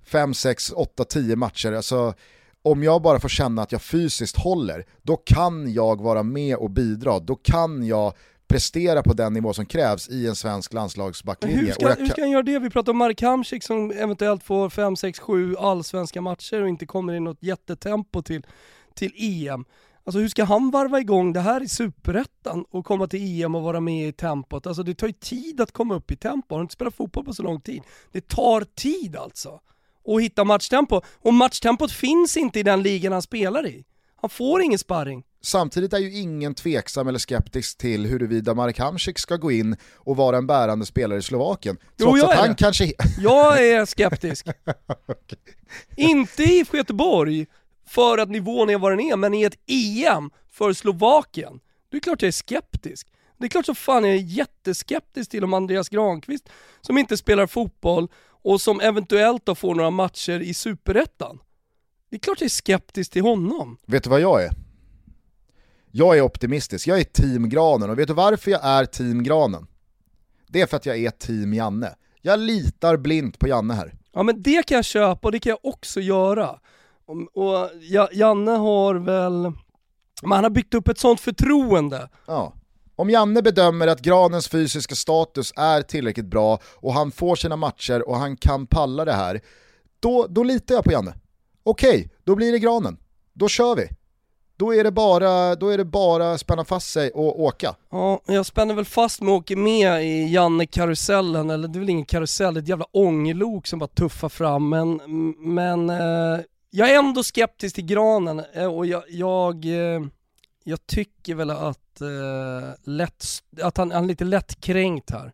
5, 6, 8, 10 matcher, alltså, om jag bara får känna att jag fysiskt håller, då kan jag vara med och bidra, då kan jag prestera på den nivå som krävs i en svensk landslagsbacklinje. Hur ska, kan... hur ska han göra det? Vi pratar om Mark Hamsik som eventuellt får 5, 6, 7 allsvenska matcher och inte kommer i något jättetempo till, till EM. Alltså hur ska han varva igång det här i superettan och komma till EM och vara med i tempot? Alltså det tar ju tid att komma upp i tempo, har du inte spelat fotboll på så lång tid? Det tar tid alltså. och hitta matchtempo. Och matchtempot finns inte i den ligan han spelar i. Han får ingen sparring. Samtidigt är ju ingen tveksam eller skeptisk till huruvida Marek Hamsik ska gå in och vara en bärande spelare i Slovakien. Trots Jo, jag att är han det. kanske... Jag är skeptisk. Inte i Göteborg för att nivån är vad den är, men i ett EM för Slovakien. Det är klart jag är skeptisk. Det är klart så fan jag är jätteskeptisk till om Andreas Granqvist, som inte spelar fotboll och som eventuellt då får några matcher i Superettan. Det är klart jag är skeptisk till honom. Vet du vad jag är? Jag är optimistisk, jag är team Granen och vet du varför jag är team Granen? Det är för att jag är team Janne. Jag litar blint på Janne här. Ja men det kan jag köpa och det kan jag också göra. Och, och Ja- Janne har väl, men han har byggt upp ett sånt förtroende. Ja. Om Janne bedömer att Granens fysiska status är tillräckligt bra och han får sina matcher och han kan palla det här, då, då litar jag på Janne. Okej, då blir det Granen. Då kör vi. Då är det bara, då är det bara spänna fast sig och åka. Ja, jag spänner väl fast mig och åker med i Janne-karusellen, eller det är väl ingen karusell, det är ett jävla ångerlok som bara tuffar fram, men, men eh, jag är ändå skeptisk till granen eh, och jag, jag, eh, jag tycker väl att, eh, lätt, att han, han är lite lättkränkt här.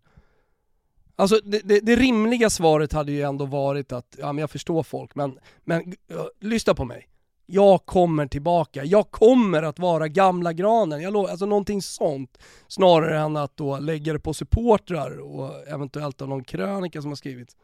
Alltså det, det, det rimliga svaret hade ju ändå varit att, ja men jag förstår folk, men, men lyssna på mig. Jag kommer tillbaka, jag kommer att vara gamla granen, jag lov, alltså någonting sånt. Snarare än att då lägga det på supportrar och eventuellt av någon krönika som har skrivits.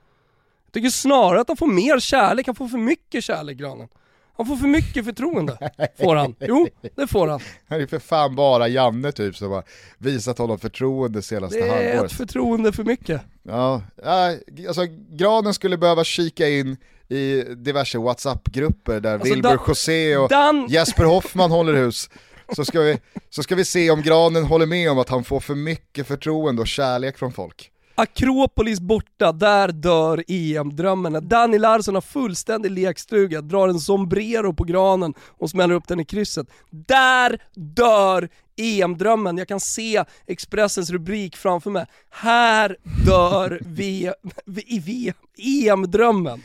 Tycker snarare att han får mer kärlek, han får för mycket kärlek granen. Han får för mycket förtroende, får han. Jo, det får han. Det är för fan bara Janne typ som har visat honom förtroende senaste Det är halvåret. ett förtroende för mycket. Ja, ja, alltså Granen skulle behöva kika in i diverse WhatsApp-grupper där Alltså, Wilbur Dan- José och Dan- Jesper Hoffman håller hus. Så ska, vi, så ska vi se om Granen håller med om att han får för mycket förtroende och kärlek från folk. Akropolis borta, där dör EM-drömmen. Danny Larsson har fullständig lekstuga, drar en sombrero på granen och smäller upp den i krysset. Där dör EM-drömmen. Jag kan se Expressens rubrik framför mig. Här dör v, v, v, EM-drömmen.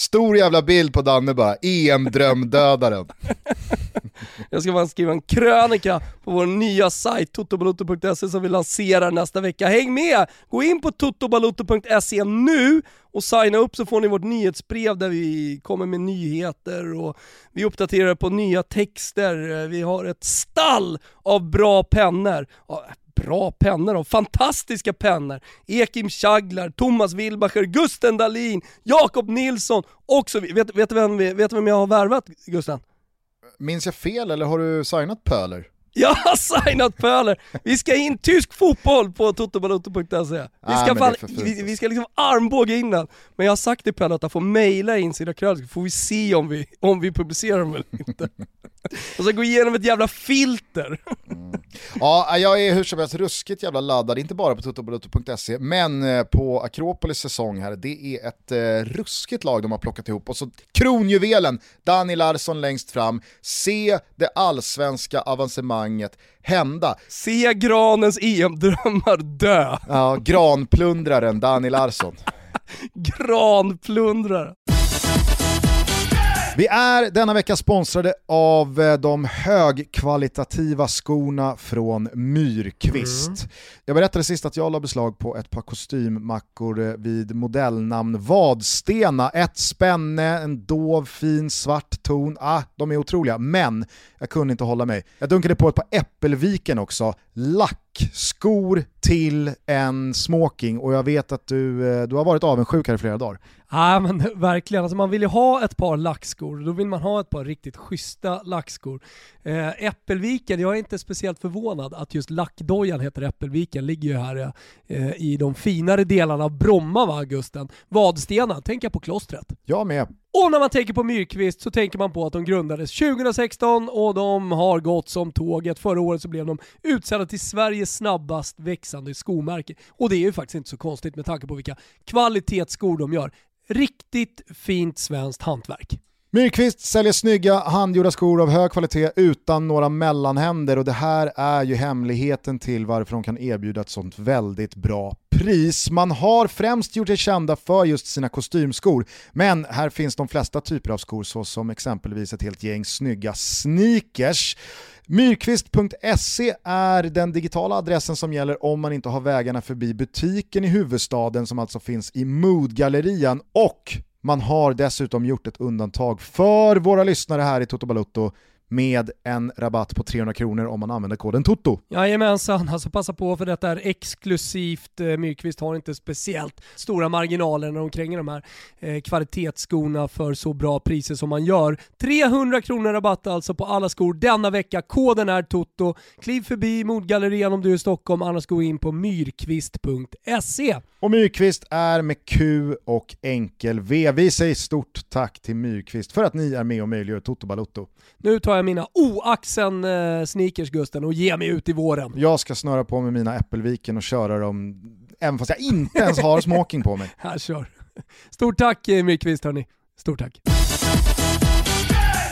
Stor jävla bild på Danne bara, EM-drömdödaren. Jag ska bara skriva en krönika på vår nya sajt totobaloto.se som vi lanserar nästa vecka. Häng med! Gå in på totobaloto.se nu och signa upp så får ni vårt nyhetsbrev där vi kommer med nyheter och vi uppdaterar på nya texter. Vi har ett stall av bra pennor. Bra pennor och fantastiska pennor. Ekim Chaglar, Thomas Wilbacher, Gusten Dahlin, Jakob Nilsson och så vidare. Vet, vet, du vem, vi- vet du vem jag har värvat Gusten? Minns jag fel eller har du signat Pöler? Jag har signat Pöler! Vi ska in tysk fotboll på totobaloto.se. Vi Ah, ska, fan, vi, vi ska liksom armbåga in den. Men jag har sagt till Pöler att han får mejla in sina krönikor, får vi se om vi, om vi publicerar dem eller inte. Och så gå igenom ett jävla filter. Ja, jag är hur som helst ruskigt jävla laddad, inte bara på tuttobalutto.se, men eh, på Akropolis säsong här. Det är ett eh, ruskigt lag de har plockat ihop. Och så kronjuvelen, Dani Larsson längst fram. Se det allsvenska avancemanget hända. Se Granens EM-drömmar dö. Ja, granplundraren Dani Larsson. Granplundrare. Vi är denna vecka sponsrade av eh, de högkvalitativa skorna från Myrkvist. Jag berättade sist att jag la beslag på ett par kostymmackor eh, vid modellnamn Vadstena. Ett spänne, en dov fin svart ton. Ah, de är otroliga, men jag kunde inte hålla mig. Jag dunkade på ett par Äppelviken också. Lackskor till en smoking och jag vet att du, eh, du har varit avundsjuk här i flera dagar. Ja men verkligen, alltså man vill ju ha ett par lackskor, då vill man ha ett par riktigt schyssta lackskor. Eh, Äppelviken, jag är inte speciellt förvånad att just lackdojan heter Äppelviken, ligger ju här eh, i de finare delarna av Bromma va Gusten? Vadstena, tänker jag på klostret. Jag med. Och när man tänker på Myrkvist så tänker man på att de grundades 2016 och de har gått som tåget. Förra året så blev de utsedda till Sveriges snabbast växande skomärke. Och det är ju faktiskt inte så konstigt med tanke på vilka kvalitetsskor de gör. Riktigt fint svenskt hantverk. Myrkvist säljer snygga handgjorda skor av hög kvalitet utan några mellanhänder och det här är ju hemligheten till varför de kan erbjuda ett sånt väldigt bra pris. Man har främst gjort sig kända för just sina kostymskor, men här finns de flesta typer av skor såsom exempelvis ett helt gäng snygga sneakers. Myrkvist.se är den digitala adressen som gäller om man inte har vägarna förbi butiken i huvudstaden som alltså finns i Moodgallerian och man har dessutom gjort ett undantag för våra lyssnare här i Toto Balutto med en rabatt på 300 kronor om man använder koden TOTO. Jajamensan, alltså passa på för detta är exklusivt. Eh, Myrkvist har inte speciellt stora marginaler när de kränger de här eh, kvalitetsskorna för så bra priser som man gör. 300 kronor rabatt alltså på alla skor denna vecka. Koden är TOTO. Kliv förbi Modgallerian om du är i Stockholm, annars gå in på myrkvist.se. Och Myrkvist är med Q och enkel V. Vi säger stort tack till Myrkvist för att ni är med och möjliggör Toto Balutto. Nu tar jag mina oaxen eh, Gusten och ger mig ut i våren. Jag ska snöra på med mina Äppelviken och köra dem även fast jag inte ens har smoking på mig. Här kör. Stort tack eh, Myrkvist hörni. Stort tack.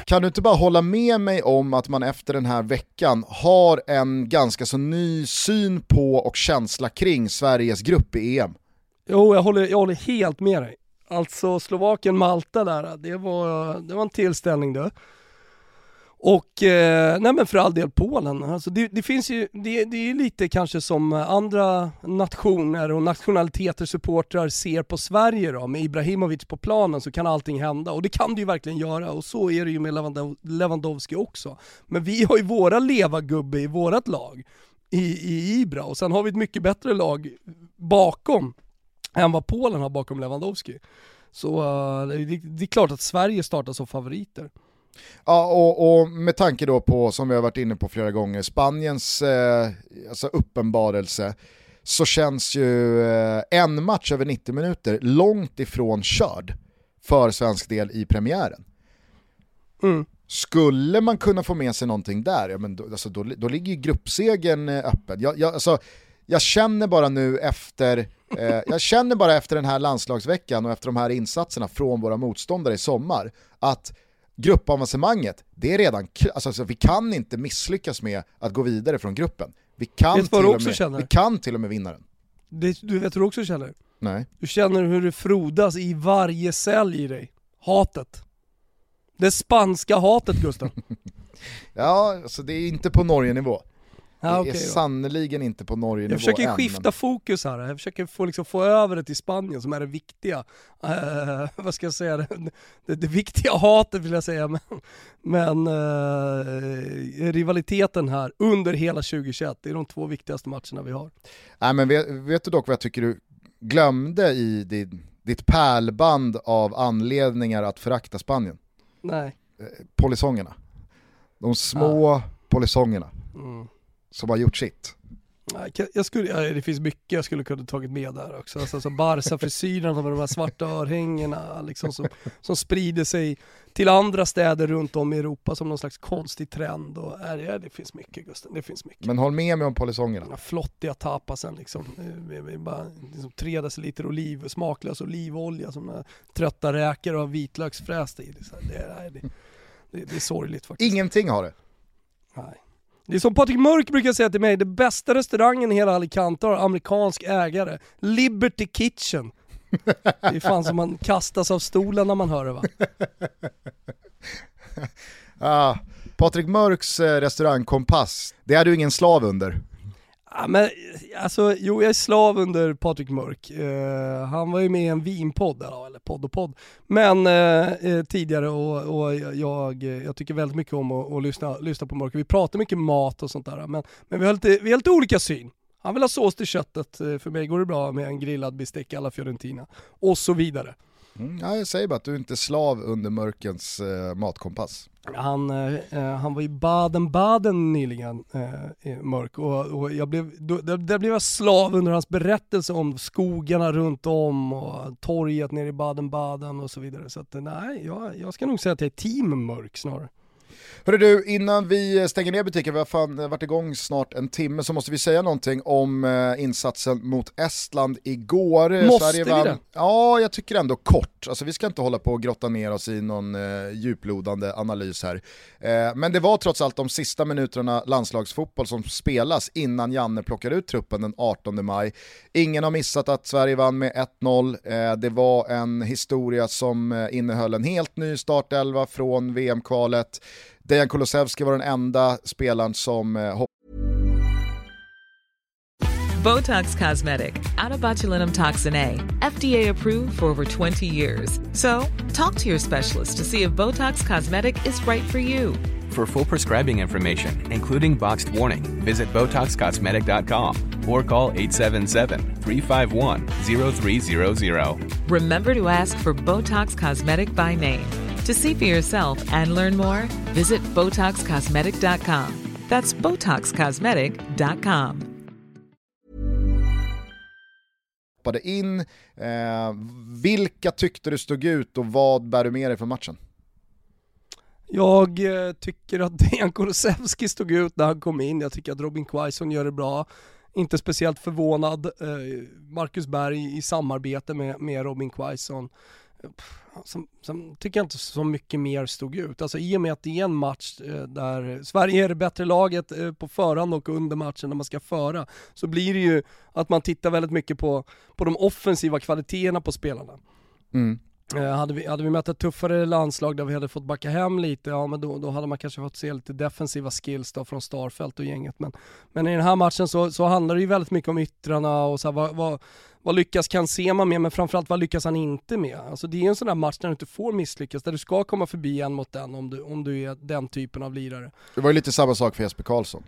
Kan du inte bara hålla med mig om att man efter den här veckan har en ganska så ny syn på och känsla kring Sveriges grupp i EM? Jo, jag håller, jag håller helt med dig. Alltså Slovakien-Malta där, det var, det var en tillställning du. Och, eh, nej men för all del Polen, alltså det, det finns ju, det, det är lite kanske som eh, andra nationer och nationaliteter, supportrar ser på Sverige då, med Ibrahimovic på planen så kan allting hända och det kan det ju verkligen göra och så är det ju med Lewandowski också. Men vi har ju våra leva-gubbe i vårat lag, i, i Ibra och sen har vi ett mycket bättre lag bakom än vad Polen har bakom Lewandowski. Så uh, det, det är klart att Sverige startar som favoriter. Ja, och, och, med tanke då på, som vi har varit inne på flera gånger, Spaniens eh, alltså uppenbarelse, så känns ju eh, en match över 90 minuter långt ifrån körd för svensk del i premiären. Mm. Skulle man kunna få med sig någonting där, ja, men då, alltså, då, då ligger ju gruppsegen eh, öppen. Jag, jag, alltså, jag känner bara nu efter eh, jag känner bara efter den här landslagsveckan och efter de här insatserna från våra motståndare i sommar att gruppavancemanget, det är redan, alltså, alltså, vi kan inte misslyckas med att gå vidare från gruppen. Vi kan, till och, med, vi kan till och med vinna den. Det, du vet hur du också känner? Nej. Du känner hur det frodas i varje cell i dig. Hatet. Det spanska hatet Gustav. ja, alltså det är inte på Norge-nivå. Ja, det okay, är sannoliken inte på Norge-nivå Jag försöker än, skifta men... fokus här, jag försöker få, liksom, få över det till Spanien som är det viktiga. Uh, vad ska jag säga, det, det, viktiga hatet vill jag säga, men, men uh, rivaliteten här under hela 2021, det är de två viktigaste matcherna vi har. Nej men vet, vet du dock vad jag tycker du glömde i ditt, ditt pärlband av anledningar att förakta Spanien? Nej. Eh, polisongerna. De små ah. polisongerna. Mm som har gjort sitt. Jag skulle, det finns mycket jag skulle kunna tagit med där också. Alltså, alltså Barca-frisyren med de här svarta örhängena liksom, som, som sprider sig till andra städer runt om i Europa som någon slags konstig trend. Och, ja, det finns mycket Gusten, det finns mycket. Men håll med mig om polisongerna. Den flottiga tapasen liksom. Bara, liksom tre deciliter oliv, smaklös olivolja som trötta räkor och vitlöksfräst i. Det, är, det, det, det är sorgligt faktiskt. Ingenting har det. Nej. Det är som Patrik Mörk brukar säga till mig, det bästa restaurangen i hela Alicante har amerikansk ägare. Liberty Kitchen. Det är fan som man kastas av stolen när man hör det va? ah, Patrik Mörks eh, restaurangkompass, det är du ingen slav under. Ja, men, alltså, jo, jag är slav under Patrik Mörk. Uh, han var ju med i en vinpodd, eller podd och podd, men uh, tidigare och, och jag, jag tycker väldigt mycket om att, att lyssna, lyssna på Mörk. Vi pratar mycket mat och sånt där, men, men vi, har lite, vi har lite olika syn. Han vill ha sås till köttet, för mig går det bra med en grillad bistec alla Fiorentina, och så vidare. Mm, ja, jag säger bara att du inte är slav under Mörkens eh, matkompass. Han, eh, han var i Baden-Baden nyligen, eh, Mörk, och, och jag blev, då, där, där, blev jag slav under hans berättelse om skogarna runt om och torget nere i Baden-Baden och så vidare. Så att, nej, jag, jag ska nog säga att jag är team Mörk snarare. Hörru du, innan vi stänger ner butiken, vi har fan varit igång snart en timme, så måste vi säga någonting om eh, insatsen mot Estland igår. Måste Sverige vi vann... det? Ja, jag tycker ändå kort. Alltså vi ska inte hålla på och grotta ner oss i någon eh, djuplodande analys här. Eh, men det var trots allt de sista minuterna landslagsfotboll som spelas innan Janne plockar ut truppen den 18 maj. Ingen har missat att Sverige vann med 1-0. Eh, det var en historia som eh, innehöll en helt ny startelva från VM-kvalet. Dejan Kulusevski var den enda spelaren som eh, Botox Cosmetic, out toxin A, FDA approved for over 20 years. So, talk to your specialist to see if Botox Cosmetic is right for you. For full prescribing information, including boxed warning, visit BotoxCosmetic.com or call 877-351-0300. Remember to ask for Botox Cosmetic by name. To see for yourself and learn more, visit BotoxCosmetic.com. That's BotoxCosmetic.com. in, eh, vilka tyckte du stod ut och vad bär du med dig från matchen? Jag eh, tycker att Dejan Kulusevski stod ut när han kom in, jag tycker att Robin Quaison gör det bra. Inte speciellt förvånad, eh, Marcus Berg i samarbete med, med Robin Quaison Sen, som, tycker jag inte så mycket mer stod ut. Alltså i och med att det är en match eh, där Sverige är det bättre laget eh, på förhand och under matchen när man ska föra, så blir det ju att man tittar väldigt mycket på, på de offensiva kvaliteterna på spelarna. Mm. Eh, hade, vi, hade vi mött ett tuffare landslag där vi hade fått backa hem lite, ja men då, då hade man kanske fått se lite defensiva skills då från Starfelt och gänget. Men, men i den här matchen så, så handlar det ju väldigt mycket om yttrarna och så här, vad, vad, vad lyckas Kansema med, men framförallt vad lyckas han inte med? Alltså det är en sån där match där du inte får misslyckas, där du ska komma förbi en mot en om du, om du är den typen av lirare. Det var ju lite samma sak för Jesper Karlsson.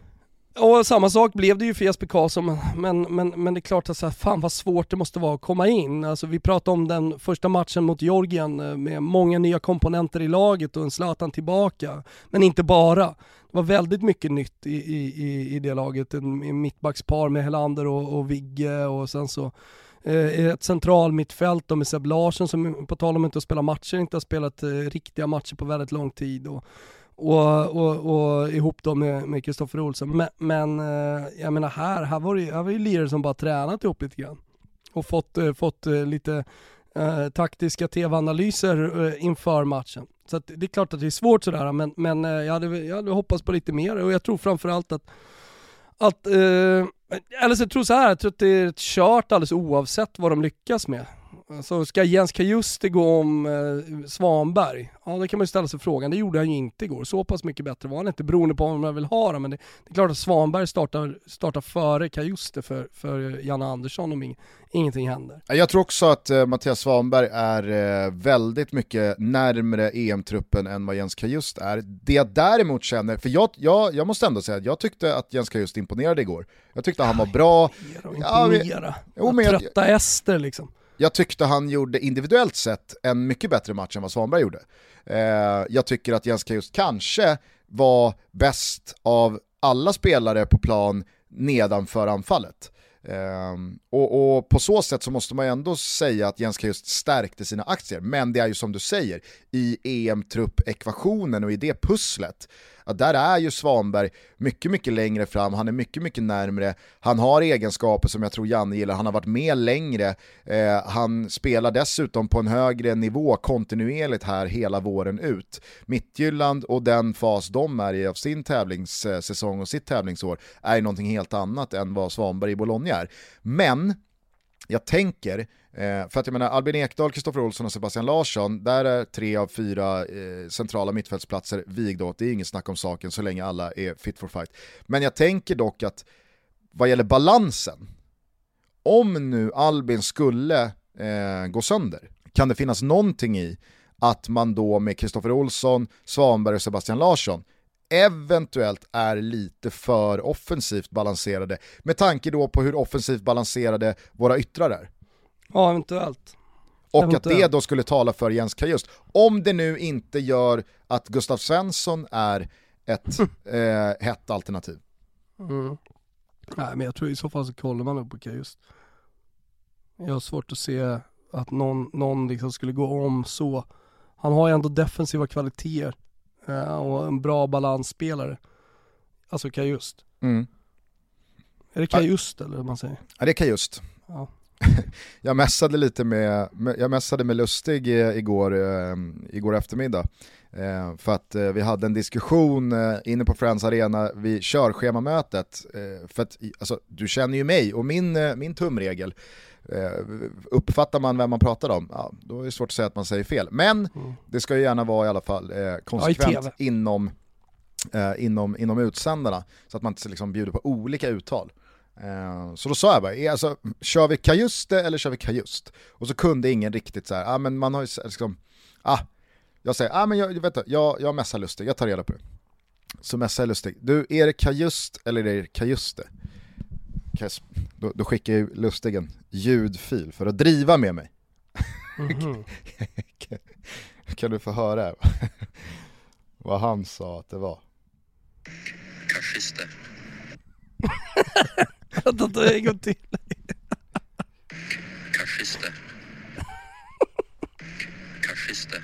Och samma sak blev det ju för Jesper Karlsson, men, men, men det är klart att så här, fan vad svårt det måste vara att komma in. Alltså vi pratade om den första matchen mot Georgien eh, med många nya komponenter i laget och en Zlatan tillbaka. Men inte bara. Det var väldigt mycket nytt i, i, i det laget. En mittbackspar med Helander och, och Vigge och sen så eh, ett central mittfält med Seb Larsson som på tal om inte att spela matcher inte har spelat eh, riktiga matcher på väldigt lång tid. Och, och, och, och ihop då med Kristoffer Olsson. Men, men eh, jag menar här, här var det, här var ju lirare som bara tränat ihop lite grann. Och fått, eh, fått eh, lite eh, taktiska tv-analyser eh, inför matchen. Så det är klart att det är svårt sådär, men, men jag, hade, jag hade hoppats på lite mer och jag tror framförallt att, att eh, eller så jag tror så här, jag tror att det är ett kört alldeles oavsett vad de lyckas med. Alltså ska Jens Kajuste gå om eh, Svanberg? Ja det kan man ju ställa sig frågan, det gjorde han ju inte igår. Så pass mycket bättre var han inte beroende på om man vill ha det. Men det, det, är klart att Svanberg startar, startar före Kajuste för, för Janne Andersson om ing, ingenting händer. Jag tror också att eh, Mattias Svanberg är eh, väldigt mycket närmre EM-truppen än vad Jens Kajust är. Det jag däremot känner, för jag, jag, jag måste ändå säga att jag tyckte att Jens Kajust imponerade igår. Jag tyckte han var bra. Ja, imponera. Ja, men, jo, trötta Ester liksom jag tyckte han gjorde individuellt sett en mycket bättre match än vad Svanberg gjorde. Eh, jag tycker att Jens just kanske var bäst av alla spelare på plan nedanför anfallet. Um, och, och, på så sätt så måste man ju ändå säga att Jens just stärkte sina aktier, men det är ju som du säger, i EM-trupp-ekvationen och i det pusslet att där är ju Svanberg mycket, mycket längre fram, han är mycket, mycket närmre, han har egenskaper som jag tror Janne gillar, han har varit med längre, eh, han spelar dessutom på en högre nivå kontinuerligt här hela våren ut. Mittjylland och den fas de är i av sin tävlingssäsong och sitt tävlingsår är ju någonting helt annat än vad Svanberg i Bologna är. Men jag tänker Eh, för att jag menar, Albin Ekdal, Kristoffer Olsson och Sebastian Larsson, där är tre av fyra eh, centrala mittfältsplatser vigda åt. Det är inget snack om saken så länge alla är fit for fight. Men jag tänker dock att vad gäller balansen, om nu Albin skulle eh, gå sönder, kan det finnas någonting i att man då med Kristoffer Olsson, Svanberg och Sebastian Larsson eventuellt är lite för offensivt balanserade med tanke då på hur offensivt balanserade våra yttrar är. Ja, eventuellt. Och eventuellt. att det då skulle tala för Jens Kajust. Om det nu inte gör att Gustav Svensson är ett eh, hett alternativ. Mm. Nej, men jag tror i så fall så kollar man upp på Kajust. Jag har svårt att se att någon, någon liksom skulle gå om så. Han har ju ändå defensiva kvaliteter. Eh, och en bra balansspelare. Alltså Kajust. Mm. Är det Kajust eller hur man säger? Ja, det kan just. Ja. jag messade lite med, jag messade med Lustig igår, eh, igår eftermiddag. Eh, för att vi hade en diskussion inne på Friends Arena vid körschemamötet. För att, alltså, du känner ju mig och min, min tumregel. Eh, uppfattar man vem man pratar om, ja, då är det svårt att säga att man säger fel. Men det ska ju gärna vara i alla fall eh, konsekvent TV. inom, eh, inom, inom utsändarna. Så att man inte liksom bjuder på olika uttal. Så då sa jag bara, alltså, kör vi Kajuste eller kör vi Kajust? Och så kunde ingen riktigt så här, ah, men man har ju liksom, ah, jag säger, ah, men jag, vet du, jag, jag messar Lustig, jag tar reda på det. Så messar jag Lustig, du är det Kajust eller är det Kajuste? Kas- Då, då skickar jag ju Lustig en ljudfil för att driva med mig. Mhm. Kan du få höra vad han sa att det var? Kaschiste. Vänta, en gång till. Kaschiste. Kaschiste.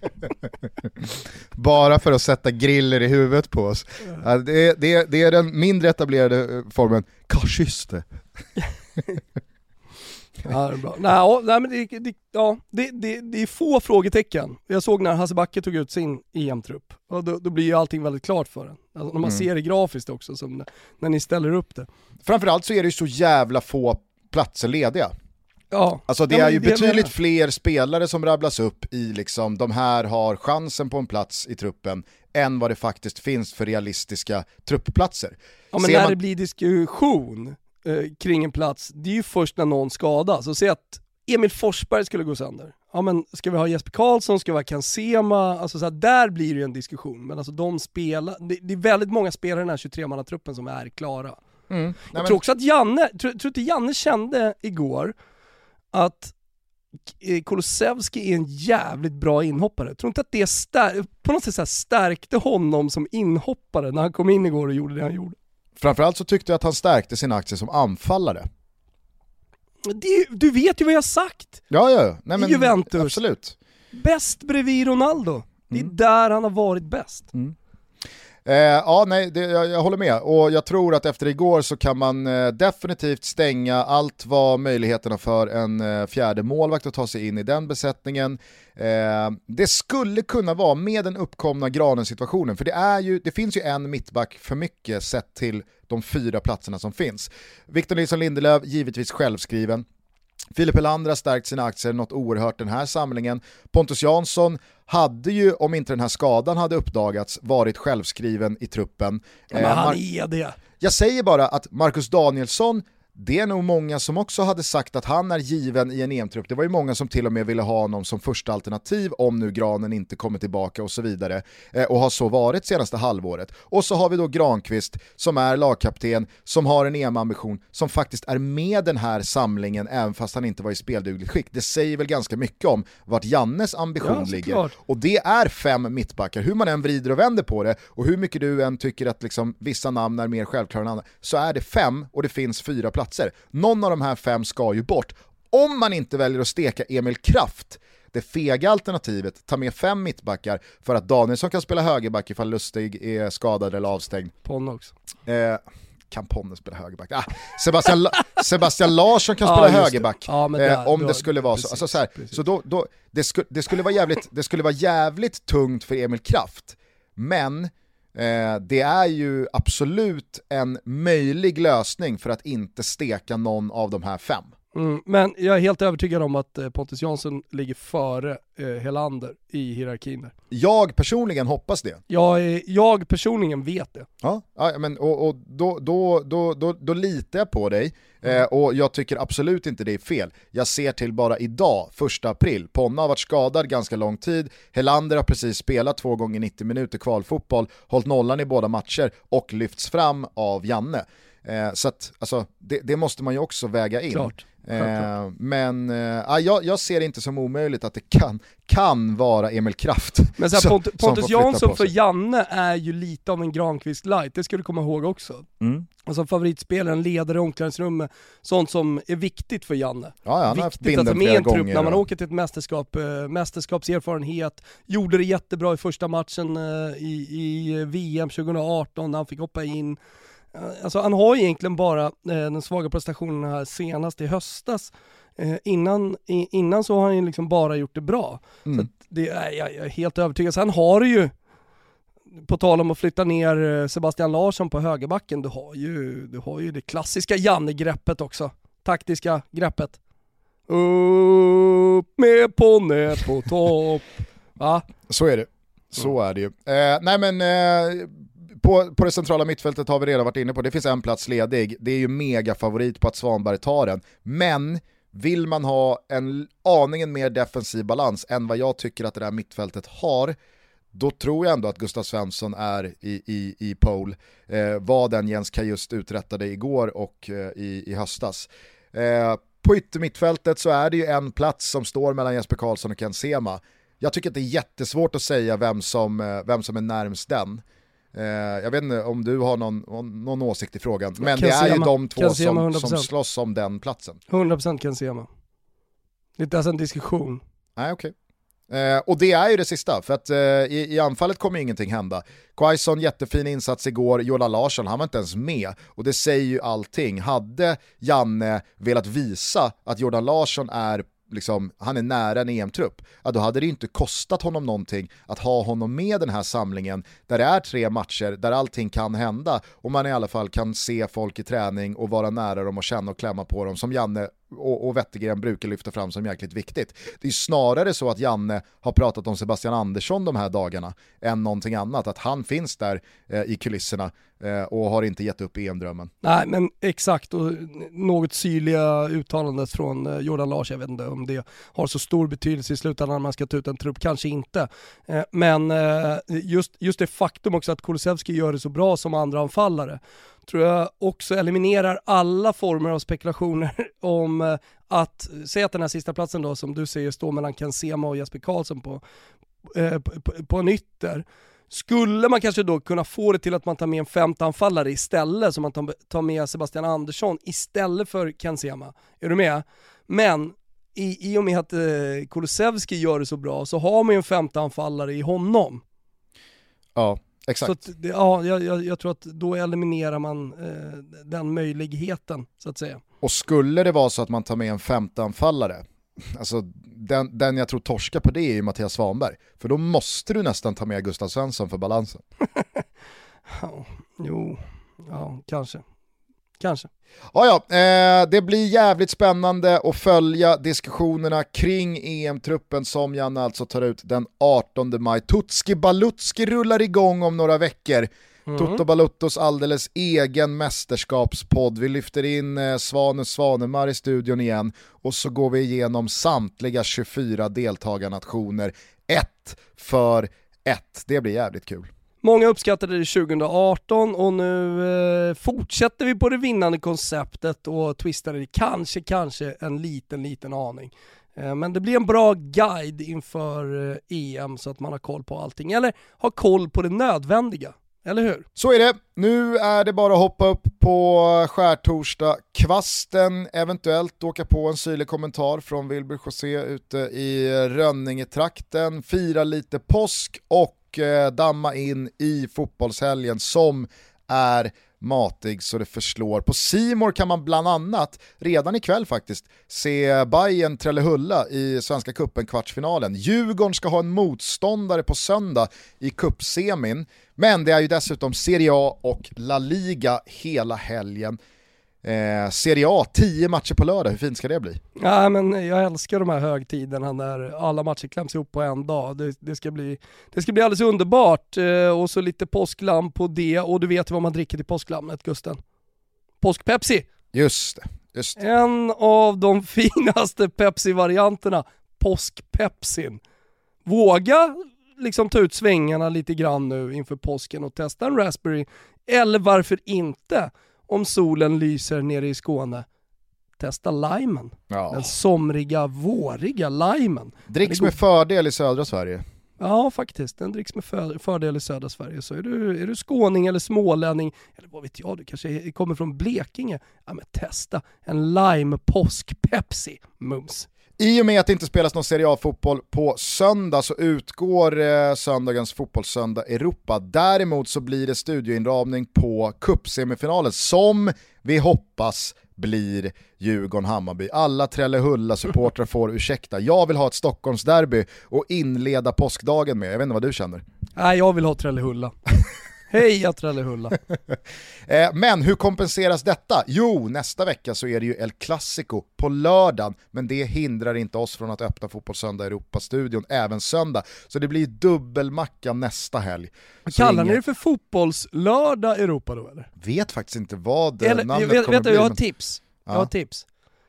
Bara för att sätta griller i huvudet på oss. Det, är, det, är, det är den mindre etablerade eh, formen, kashyste. Ja, det är bra. Nej, nej men det, det, ja, det, det, det är få frågetecken. Jag såg när Hasse Backe tog ut sin EM-trupp, och då, då blir ju allting väldigt klart för en. Alltså, när man Mm. ser det grafiskt också, som när, när ni ställer upp det. Framförallt så är det ju så jävla få platser lediga. Ja, Alltså det Ja, är ju det betydligt fler spelare som rabblas upp i liksom, de här har chansen på en plats i truppen, än vad det faktiskt finns för realistiska truppplatser. Ja men Ser när man- det blir diskussion eh, kring en plats, det är ju först när någon skadas. Så säg att Emil Forsberg skulle gå sönder. Ja men ska vi ha Jesper Karlsson, ska vi ha Kansema? Alltså så här, där blir det ju en diskussion. Men alltså de spelar, det, det är väldigt många spelare i den här 23-mannatruppen som är klara. Mm. Nej, Jag men- tror också att Janne, tror, tror inte Janne kände igår att eh, Kulusevski är en jävligt bra inhoppare. Tror inte att det stär, på något sätt stärkte honom som inhoppare när han kom in igår och gjorde det han gjorde. Framförallt så tyckte jag att han stärkte sin aktie som anfallare. Det, du vet ju vad jag har sagt! Ja, ja. Nej, men, Juventus. Absolut. Bäst bredvid Ronaldo. Det är Mm. där han har varit bäst. Eh, ja, nej, det, jag, jag håller med. Och jag tror att efter igår så kan man eh, definitivt stänga allt vad möjligheterna för en eh, fjärde målvakt att ta sig in i den besättningen. Eh, det skulle kunna vara med den uppkomna granen-situationen, för det, är ju, det finns ju en mittback för mycket sett till de fyra platserna som finns. Victor Nilsson Lindelöf, givetvis självskriven. Filip Helander har stärkt sina aktier något oerhört den här samlingen. Pontus Jansson hade ju, om inte den här skadan hade uppdagats, varit självskriven i truppen. Men Eh, han är det. jag säger bara att Marcus Danielsson, det är nog många som också hade sagt att han är given i en EM-trupp. Det var ju många som till och med ville ha honom som första alternativ om nu Granen inte kommer tillbaka och så vidare. Eh, och har så varit senaste halvåret. Och så har vi då Granqvist som är lagkapten, som har en EM-ambition, som faktiskt är med den här samlingen även fast han inte var i speldugligt skick. Det säger väl ganska mycket om vart Jannes ambition Ja, ligger. Och det är fem mittbackar, hur man än vrider och vänder på det och hur mycket du än tycker att liksom vissa namn är mer självklara än andra, så är det fem och det finns fyra platser. Någon av de här fem ska ju bort. Om man inte väljer att steka Emil Kraft, det fega alternativet, ta med fem mittbackar för att Danielsson kan spela högerback ifall Lustig är skadad eller avstängd. Ponne också. Eh, kan Ponne spela högerback? Ah, Sebastian, La- Sebastian Larsson kan spela det. högerback. Ja, men eh, om då- det skulle vara så. precis, Alltså, så här, så då, då, det, sku, det, skulle vara jävligt, det skulle vara jävligt tungt för Emil Kraft, men eh, det är ju absolut en möjlig lösning för att inte steka någon av de här fem. Mm, men jag är helt övertygad om att eh, Pontus Jansson ligger före eh, Helander i hierarkin där. Jag personligen hoppas det. Jag, är, jag personligen vet det. Ja, ja men, och, och då, då, då, då, då litar jag på dig eh, och jag tycker absolut inte det är fel. Jag ser till bara idag, första april, Ponna har varit skadad ganska lång tid, Helander har precis spelat två gånger 90 minuter kvalfotboll, hållit nollan i båda matcher och lyfts fram av Janne. Eh, så att, alltså, det, det måste man ju också väga in. Klart. Eh, men eh, jag, jag ser det inte som omöjligt att det kan, kan vara Emil Kraft Men så här, som- Pont som Pontus flytta Jansson för. Janne är ju lite av en Granqvist light, det ska du komma ihåg också. Mm. Alltså favoritspelaren, ledare i omklädningsrummet, sånt som är viktigt för Janne. Ja, haft Viktigt att ta med en trupp när man åker till ett mästerskap, eh, mästerskapserfarenhet, gjorde det jättebra i första matchen eh, i, i VM 2018 när han fick hoppa in. Eh, Alltså han har egentligen bara eh, den svaga prestationen här senast i höstas. Eh, innan, i, innan så har han ju liksom bara gjort det bra. Så Mm. att det är, jag, jag är helt övertygad. Sen har du ju, på tal om att flytta ner eh, Sebastian Larsson på högerbacken, du har ju, du har ju det klassiska Janne-greppet också. Taktiska greppet. Upp med ponne på topp. Va? Så är det. Så är det ju. Eh, nej men eh, på, på det centrala mittfältet har vi redan varit inne på, det finns en plats ledig. Det är ju mega favorit på att Svanberg tar den. Men vill man ha en aningen mer defensiv balans än vad jag tycker att det där mittfältet har, då tror jag ändå att Gustav Svensson är i, i, i pole. Eh, vad den Jens Kajust uträttade igår och eh, i, i höstas. Eh, på yttermittfältet så är det ju en plats som står mellan Jesper Karlsson och Ken Sema. Jag tycker att det är jättesvårt att säga vem som, eh, vem som är närmst den. Eh, jag vet inte om du har någon, någon åsikt i frågan, men det är ju de två Ken som, 100%. som slåss om den platsen. 100% kan Sema. Det är inte ens en diskussion. Nej, okej. Eh, och det är ju det sista, för att eh, i, i anfallet kommer ju ingenting hända. Quaison, jättefin insats igår, Jordan Larsson, han var inte ens med. Och det säger ju allting. Hade Janne velat visa att Jordan Larsson är Liksom, han är nära en EM-trupp, ja, då hade det inte kostat honom någonting att ha honom med den här samlingen där det är tre matcher där allting kan hända och man i alla fall kan se folk i träning och vara nära dem och känna och klämma på dem som Janne och, och Wettergren brukar lyfta fram som jäkligt viktigt. Det är snarare så att Janne har pratat om Sebastian Andersson de här dagarna än någonting annat, att han finns där eh, i kulisserna eh, och har inte gett upp EM-drömmen. Nej men exakt, och något syrliga uttalandet från eh, Jordan Larsson, jag vet inte om det har så stor betydelse i slutändan när man ska ta ut en trupp, kanske inte. Eh, Men eh, just, just det faktum också att Kulusevski gör det så bra som andra anfallare tror jag också eliminerar alla former av spekulationer om eh, att, säg att den här sista platsen då som du säger står mellan Ken Sema och Jesper Karlsson på, eh, på, på- en ytter. Skulle man kanske då kunna få det till att man tar med en femte anfallare istället, så man tar, tar med Sebastian Andersson istället för Ken Sema. Är du med? Men i, i och med att eh, Kulusevski gör det så bra så har man ju en femte anfallare i honom. Ja, exakt. Så det, ja, jag, jag, tror att då eliminerar man eh, den möjligheten, så att säga. Och skulle det vara så att man tar med en femte anfallare, alltså den, den jag tror torskar på det är ju Mattias Svanberg. För då måste du nästan ta med Gustav Svensson för balansen. Ja, jo, ja, kanske. Kanske. Ja, ja, eh, det blir jävligt spännande att följa diskussionerna kring EM-truppen som Janne alltså tar ut den 18 maj. Tutski Balutski rullar igång om några veckor. Toto Baluttos alldeles egen mästerskapspodd. Vi lyfter in eh, Svanus Svanemar i studion igen och så går vi igenom samtliga 24 deltagarnationer, ett för ett. Det blir jävligt kul. Många uppskattade det 2018 och nu eh, fortsätter vi på det vinnande konceptet och twistar det kanske, kanske en liten, liten aning. Eh, men det blir en bra guide inför eh, EM så att man har koll på allting, eller har koll på det nödvändiga. Eller hur? Så är det. Nu är det bara att hoppa upp på skärtorsdag kvasten eventuellt åka på en syrlig kommentar från Wilbur José ute i Rönningetrakten, fira lite påsk och och eh, damma in i fotbollshelgen som är matig så det förslår. På Simor kan man bland annat, redan ikväll faktiskt, se Bayern Trellehulla i Svenska Cupen kvartsfinalen. Djurgården ska ha en motståndare på söndag i cupsemin, men det är ju dessutom Serie A och La Liga hela helgen. Eh, Serie A, 10 matcher på lördag, hur fint ska det bli? Ja, men jag älskar de här högtiderna när alla matcher kläms ihop på en dag. Det, det, ska, bli, det ska bli alldeles underbart. Eh, och så lite påsklamm på det. Och du vet vad man dricker till påsklammet, Gusten? Påskpepsi! Just det, just det. En av de finaste Pepsi-varianterna, påskpepsin. Våga liksom ta ut svängarna lite grann nu inför påsken och testa en Raspberry, eller varför inte? Om solen lyser nere i Skåne, testa limen. Ja. Den somriga, våriga limen. Dricks med fördel i södra Sverige. Ja faktiskt, den dricks med för, fördel i södra Sverige. Så är du, är du skåning eller smålänning, eller vad vet jag, du kanske kommer från Blekinge, ja men testa en lime påsk Pepsi mums. I och med att det inte spelas någon Serie A-fotboll på söndag så utgår eh, söndagens fotbollssöndag Europa. Däremot så blir det studioinramning på cupsemifinalen som vi hoppas blir Djurgården-Hammarby. Alla Trellehulla-supportrar får ursäkta. Jag vill ha ett Stockholmsderby och inleda påskdagen med. Jag vet inte vad du känner. Nej jag vill ha Trellehulla. Heja Trellehulla. Eh, Men hur kompenseras detta? Jo, nästa vecka så är det ju El Clasico på lördagen, men det hindrar inte oss från att öppna Fotbollssöndag Europa-studion även söndag. Så det blir dubbelmacka nästa helg. Kallar ni det för fotbollslördag Europa då eller? Vet faktiskt inte vad eller namnet vet, kommer vet bli. jag har men- tips. Jag Ja. har ett tips.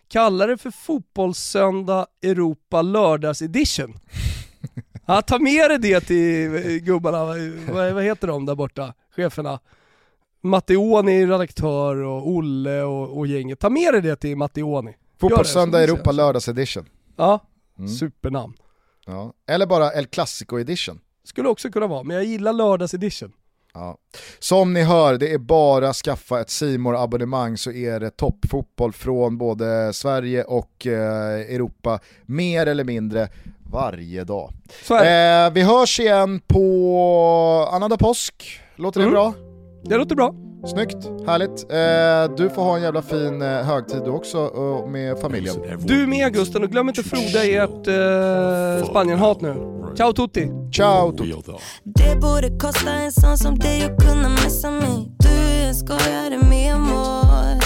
Kalla det för fotbollssöndag Europa lördags edition. Ja, ta med dig det till eh, gubbarna, vad, vad heter de där borta, cheferna? Matteoni redaktör och Olle och, och gänget. Ta med dig det till Matteoni. Fotbollssöndag Europa lördags edition. Ja, Mm. supernamn. Ja. Eller bara El Clasico edition. Skulle också kunna vara, men jag gillar lördags edition. Ja. Som ni hör, det är bara att skaffa ett simor abonnemang så är det toppfotboll från både Sverige och eh, Europa, mer eller mindre varje dag. Så är det. Eh, vi hörs igen på annandag påsk, låter det Mm. bra? Det låter bra. Snyggt, härligt. Eh, du får ha en jävla fin eh, högtid du också med familjen. Du med Gusten och glöm inte froda ert eh, Spanien-hat nu. Ciao tutti! Ciao! Tutti. Det borde kosta en sån som dig att kunna messa mig Du är en skojare med amor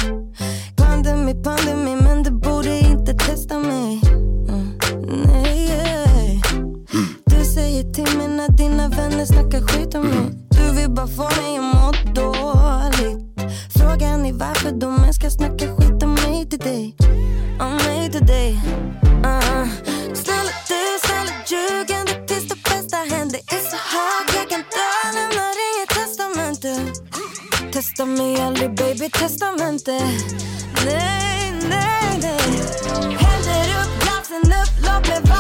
Pandemi, pandemi, men du borde inte testa mig när dina vänner snackar skit om mig. Du vill bara få mig att må dåligt. Frågan är varför de ens ska snacka skit om mig till dig. Om mig till dig. Uh. Snälla du, snälla ljug ända tills det bästa händer. Är så hög Jag kan dö, lämnar inget testamente. Testa mig aldrig baby, testamente Nej, nej, nej. Händer upp, glasen upp, låt mig